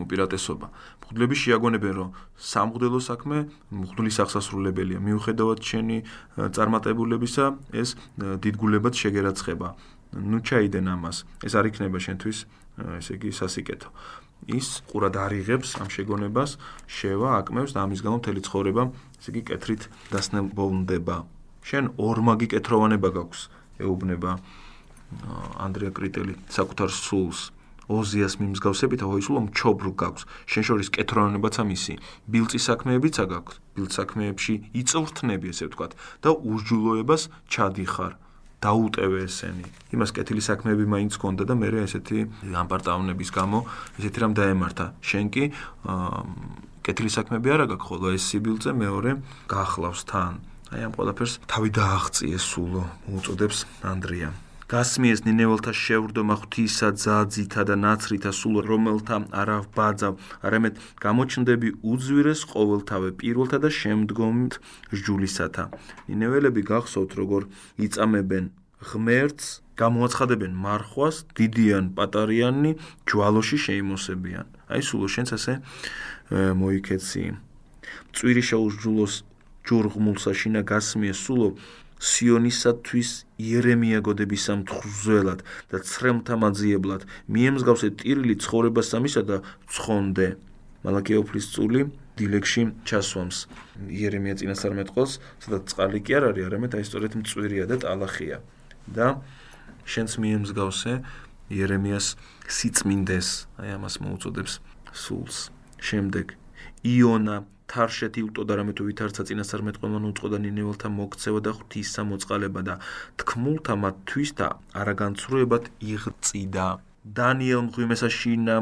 უპირატესობა. მღვდლები შეაგონებენ, რომ სამღვდელო საქმე მღვდლის აღსასრულებელია. მიუხედავად შენი წარმატებულებისა, ეს დიდგულებად შეგერაცხება. ნუ ჩაიდენ ამას. ეს არ იქნება შენთვის, ესე იგი, სასიკეთო. ის ყურად არიღებს ამ შეგონებას, შევა, აკმევს და ამის გამო მთელი ცხოვრება, ესე იგი, კეთრით დასნებულდება. შენ ორმაგი კეთროვანება გაქვს, ეუბნება ანდრია კრიტელი საკუთარ სულს. ოზიას მიმსგავსებით აღვისულო მჩობრ გაქვს. შენ შორის კეთრონებაცა მისი. ბილწი საქმეებიც აგაქვს ბილწ საქმეებში იწვრთნები ესე ვთქვათ და ურჯულოებას ჩადიხარ. დაუტევე ესენი. იმას კეთილი საქმეები მაინც ქონდა და მე ესეთი ამპარტავნების გამო ესეთი რამ დაემართა. შენ კი კეთილი საქმეები არა გაქვს ხოლო. ეს სიბილწე მეორე გახლავს თან. აი ამ ყველაფერს თავი დააღწიე სულო. უწოდებს ანდრია გასმიეს ნინეველთა შევრდომა ღვთისა ძაძითა და ნაცრითა სულ რომელთა არა ბაძავ არამედ გამოჩნდები უძვირეს ყოველთავე პირველთა და შემდგომთ ჟულისათა ნინეველები გახსოვთ როგორ იწამებენ ღმერთს გამოაცხადებენ მარხვას დიდიან პატარიანი ჯვალოში შეიმოსებიან. აი სულო შენც ასე მოიქეცი. წვირი შეუჟულოს ჯურღმულსა შინა გასმიეს სულო სიონისათვის იერემია გოდების სამთხზველად და ცრემთა მაძიებლად. მიემსგავსე ტირილი ცხოვრებას სამისა და ცხონდე მალაკიოფლის წული დილეგში ჩასვამს. იერემია წინასწარმეტყველს სადაც წყალი კი არ არის არამედ აი სწორედ მწვირია და ტალახია. და შენს მიემსგავსე იერემიას სიწმინდეს აი ამას მოუწოდებს სულს. შემდეგ იონა თარშეთი უტოდა რამე თუ ვითარცა წინასწარმეტყველმან უწყოდა ნინეველთა მოქცევა და ღვთის სამოწყალება და თქმულთა მათთვის და არაგანცრუებად იღწიდა. დანიელ მღვიმესაშინა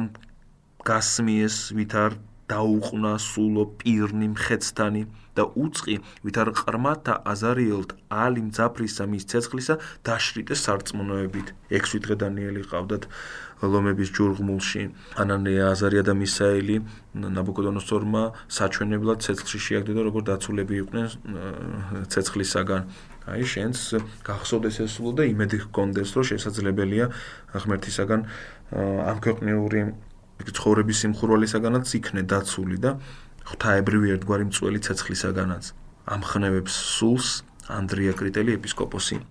გასმიეს ვითარ დაუყნა სულო პირნი მხეცთანი და უצყი ვითარ ყრმათა აზარიელთ ალი მძაფრისა მის ცეცხლისა დაშრიტეს სარწმუნოებით. ექვსი დღე დანიელი ყავდათ ლომების ჯურღმულში. ანანია აზარია და მისაელი ნაბუკოდონოსორმა საჩვენებლად ცეცხლში შეაგდო როგორ დაცულები იყვნენ ცეცხლისაგან. აი შენს გახსოვდეს ეს სულ და იმედი გქონდეს რომ შესაძლებელია ღმერთისაგან ამ ქვეყნიური ცხოვრების სიმხურვალისაგანაც იქნე დაცული და ღვთაებრივი ერთგვარი მწველი ცეცხლისაგანაც. ამხნევებს სულს ანდრია კრიტელი ეპისკოპოსი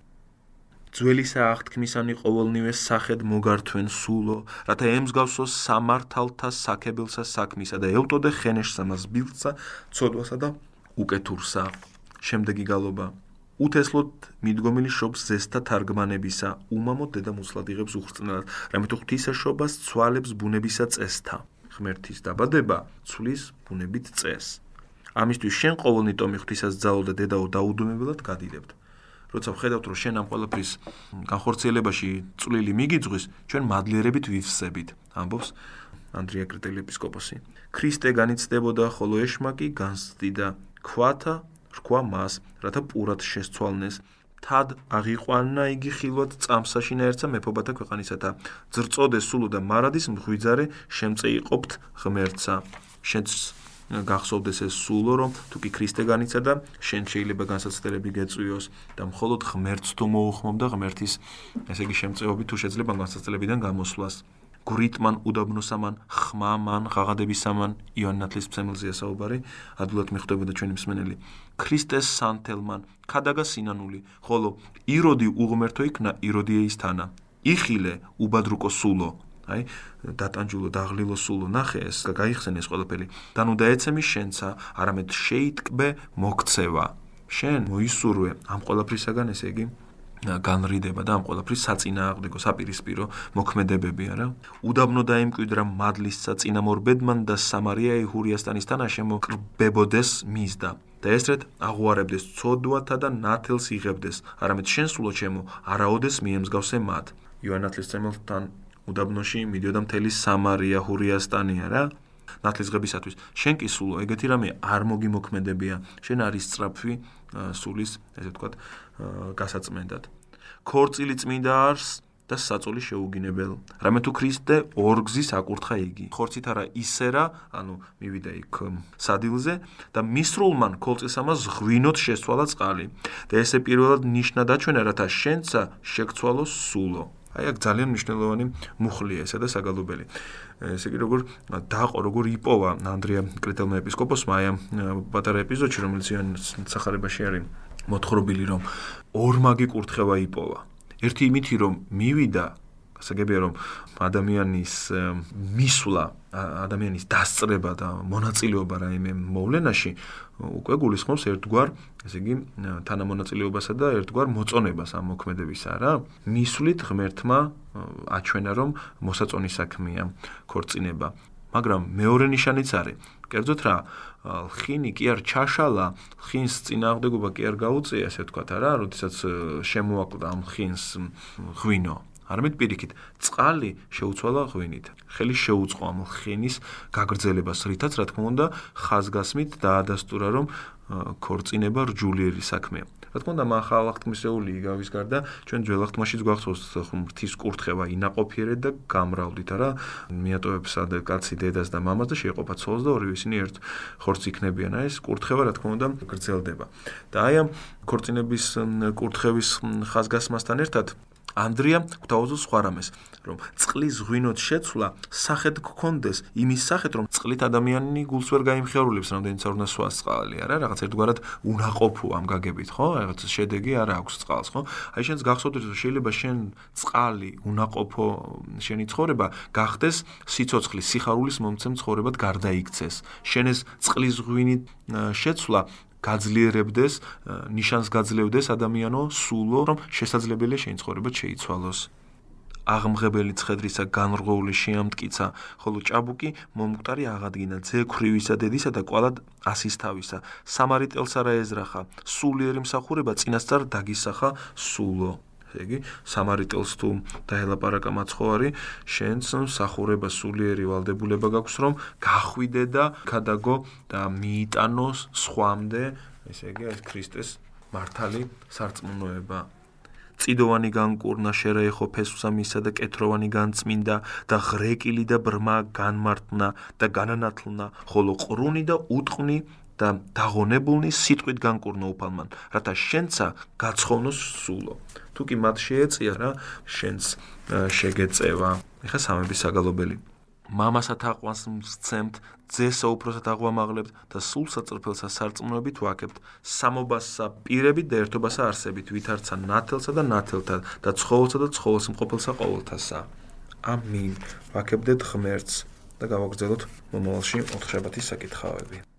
ძველი საახთქმისანი ყოველნივე სახედ მოგართვენ სულო, რათა ემსგავსო სამართალთა საკებელსა საქმისა და ელტოდე ხენეშსა მას ბილწა, ცოდვასა და უკეთურსა. შემდეგი გალობა. უთესლოთ მიდგომილი შობს ზესთა თარგმანებისა, უმამო დედა მუსლად იღებს უხრწნელად, რამეთუ ღვთისაშობას ცვალებს ბუნებისა წესთა. ღმერთის დაბადება ცვლის ბუნებით წეს. ამისთვის შენ ყოველნი ტომი ღვთისას ძალო და დედაო დაუდუმებლად გადიდებთ. როცა ვხედავთ რომ შენ ამ ყველაფრის განხორციელებაში წვლილი მიგიძღვის ჩვენ მადლიერებით ვივსებით. ამბობს ანდრია კრიტელი ეპისკოპოსი. ქრისტე განიცდებოდა ხოლო ეშმაკი განსდიდა ქვათა რქვა მას რათა პურად შესცვალნეს. თად აღიყვანა იგი ხილვად წამსაშინა ერთსა მეფობათა ქვეყანისათა. ძრწოდე სულო და მარადის მღვიძარე შემწეიყოფთ ღმერთსა. შენც გახსოვდეს ეს სულო რომ თუ კი ქრისტე განიცადა შენ შეიძლება განსაცდელები გეწვიოს და მხოლოდ ღმერთს თუ მოუხმობ და ღმერთის ესე იგი შემწეობი თუ შეიძლება განსაცდელებიდან გამოსვლას. გრიტმან უდაბნოსამან ხმამან ღაღადებისამან იონათლის ფსემლზეა საუბარი ადულად მიხვდებოდა ჩვენი მსმენელი. ქრისტეს სანთელმან ქადაგა სინანული ხოლო იროდი უღმერთო იქნა იროდიეის თანა. იხილე უბადრუკო სულო აი დატანჯულო დაღლილო სულო ნახე ეს გაიხსენე ეს ყველაფერი. და ნუ დაეცემი შენცა არამედ შეიტკბე მოქცევა. შენ მოისურვე ამ ყველაფრისაგან ესე იგი განრიდება და ამ ყველაფრის საწინააღმდეგო საპირისპირო მოქმედებები არა? უდაბნო დაიმკვიდრა მადლისცა წინამორბედმან და სამარია იჰურიასტანისთან აშემოკრბებოდეს მისდა და ესრეთ აღუარებდეს ცოდვათა და ნათელს იღებდეს. არამედ შენ სულო ჩემო არაოდეს მიემსგავსე მათ. იოანათლისწემელთან უდაბნოში მიდიოდა მთელი სამარია ჰურიასტანია რა ნათლისღებისათვის შენ კი სულო ეგეთი რამე არ მოგიმოქმედებია შენ არის სწრაფი სულის ესე ვთქვათ გასაწმენდად ქორწილი წმინდა არს და საწოლი შეუგინებელ. რამე თუ ქრისტე ორგზის აკურთხა იგი. ხორცით არა ისერა, ანუ მივიდა იქ სადილზე და მისრულმან ქოლწისამას ღვინოთ შეცვალა წყალი. და ესე პირველად ნიშნა დაჩვენა, რათა შენცა შეგცვალო სულო. აი აქ ძალიან მნიშვნელოვანი მუხლია ესა და საგალობელი. ესე იგი როგორ დაყო როგორ იპოვა ანდრია კრიტელმა ეპისკოპოსმა აი ამ პატარა ეპიზოდში რომელიც იან სახარებაში არის მოთხრობილი რომ ორმაგი კურთხევა იპოვა. ერთი იმითი რომ მივიდა გასაგებია რომ ადამიანის მისვლა ადამიანის დასწრება და მონაწილეობა რაიმე მოვლენაში უკვე გულისხმობს ერთგვარ ესე იგი თანამონაწილეობასა და ერთგვარ მოწონებას ამ მოქმედებისა რა მისვლით ღმერთმა აჩვენა რომ მოსაწონი საქმეა ქორწინება. მაგრამ მეორე ნიშანიც არის. კერძოდ რა ხინი კი არ ჩაშალა, ხინს წინააღმდეგობა კი არ გაუწია, ასე ვთქვათ, არა, როდესაც შემოაკლდა ამ ხინს ღვინო. არამედ პირიქით, წყალი შეუცვალა ღვინით. ხელი შეუწყო ამ ხინის გაგრძელებას, რითაც რა თქმა უნდა, ხაზგასმით დაადასტურა, რომ ქორწინება რჯულიერი საქმეა. რა თქმა უნდა, მახალ აღთქმისეული იგავის გარდა, ჩვენ ძველ აღთქმაშიც გვახსოვს ღმრთის კურთხევა ინაყოფიერეთ და გამრავლდით, არა? მიატოვებსა და კაცი დედას და მამას და შეეყოფა ცოლს და ორივე ისინი ერთ ხორცს იქნებიან. აი ეს კურთხევა, რა თქმა უნდა, გრძელდება. და აი ამ ქორწინების კურთხევის ხაზგასმასთან ერთად ანდრია გვთავაზობს სხვა რამეს, რომ წყლის ღვინოთ შეცვლა სახედ გქონდეს იმის სახეთ, რომ წყლით ადამიანი გულს ვერ გაიმხიარულებს, რამდენიც არ უნდა სვას წყალი, არა? რაღაც ერთგვარად უნაყოფო ამ გაგებით, ხო? რაღაც შედეგი არ აქვს წყალს, ხო? აი შენს გახსოვდეს, რომ შეიძლება შენ წყალი უნაყოფო შენი ცხოვრება გახდეს სიცოცხლის, სიხარულის მომცემ ცხოვრებად გარდაიქცეს. შენ ეს წყლის ღვინით შეცვლა გაძლიერებდეს, ნიშანს გაძლევდეს ადამიანო სულო, რომ შესაძლებელია შეიცხოვრება შეიცვალოს. აღმღებელი ცხედრისა განრღოული შეამტკიცა, ხოლო ჭაბუკი მომკვდარი აღადგინა ძექვრივისა დედისა და ყვალად ასის თავისა. სამარიტელს არა ეზრახა, სულიერი მსახურება წინასწარ დაგისახა სულო. ესე იგი? სამარიტელს თუ დაელაპარაკა მაცხოვარი შენს მსახურება სულიერი ვალდებულება გაქვს რომ გახვიდე და ქადაგო და მიიტანოს სხვამდე ესე იგი ეს ქრისტეს მართალი სარწმუნოება. წიდოვანი განკურნა შერეეხო ფესვსა მისა და კეთროვანი განწმინდა და ღრეკილი და ბრმა განმარტნა და განანათლნა ხოლო ყრუნი და უტყვნი და დაღონებულნი სიტყვით განკურნო უფალმან რათა შენცა გაცხოვნოს სულო თუ კი მათ შეეწია რა შენს შეგეწევა. ეხა სამების საგალობელი. მამასა თაყვანს მცემთ ძესა უფროსა თაღვამაღლებთ და სულ საწრფელსა სარწმუნოებით ვაკებთ. სამობასა პირებით და ერთობასა არსებით ვითარცა ნათელსა და ნათელთა და ცხოველსა და ცხოველს მყოფელსა ყოველთასა. ამინ ვაკებდეთ ღმერთს და გავაგრძელოთ მომავალში ოთხშაბათის საკითხავები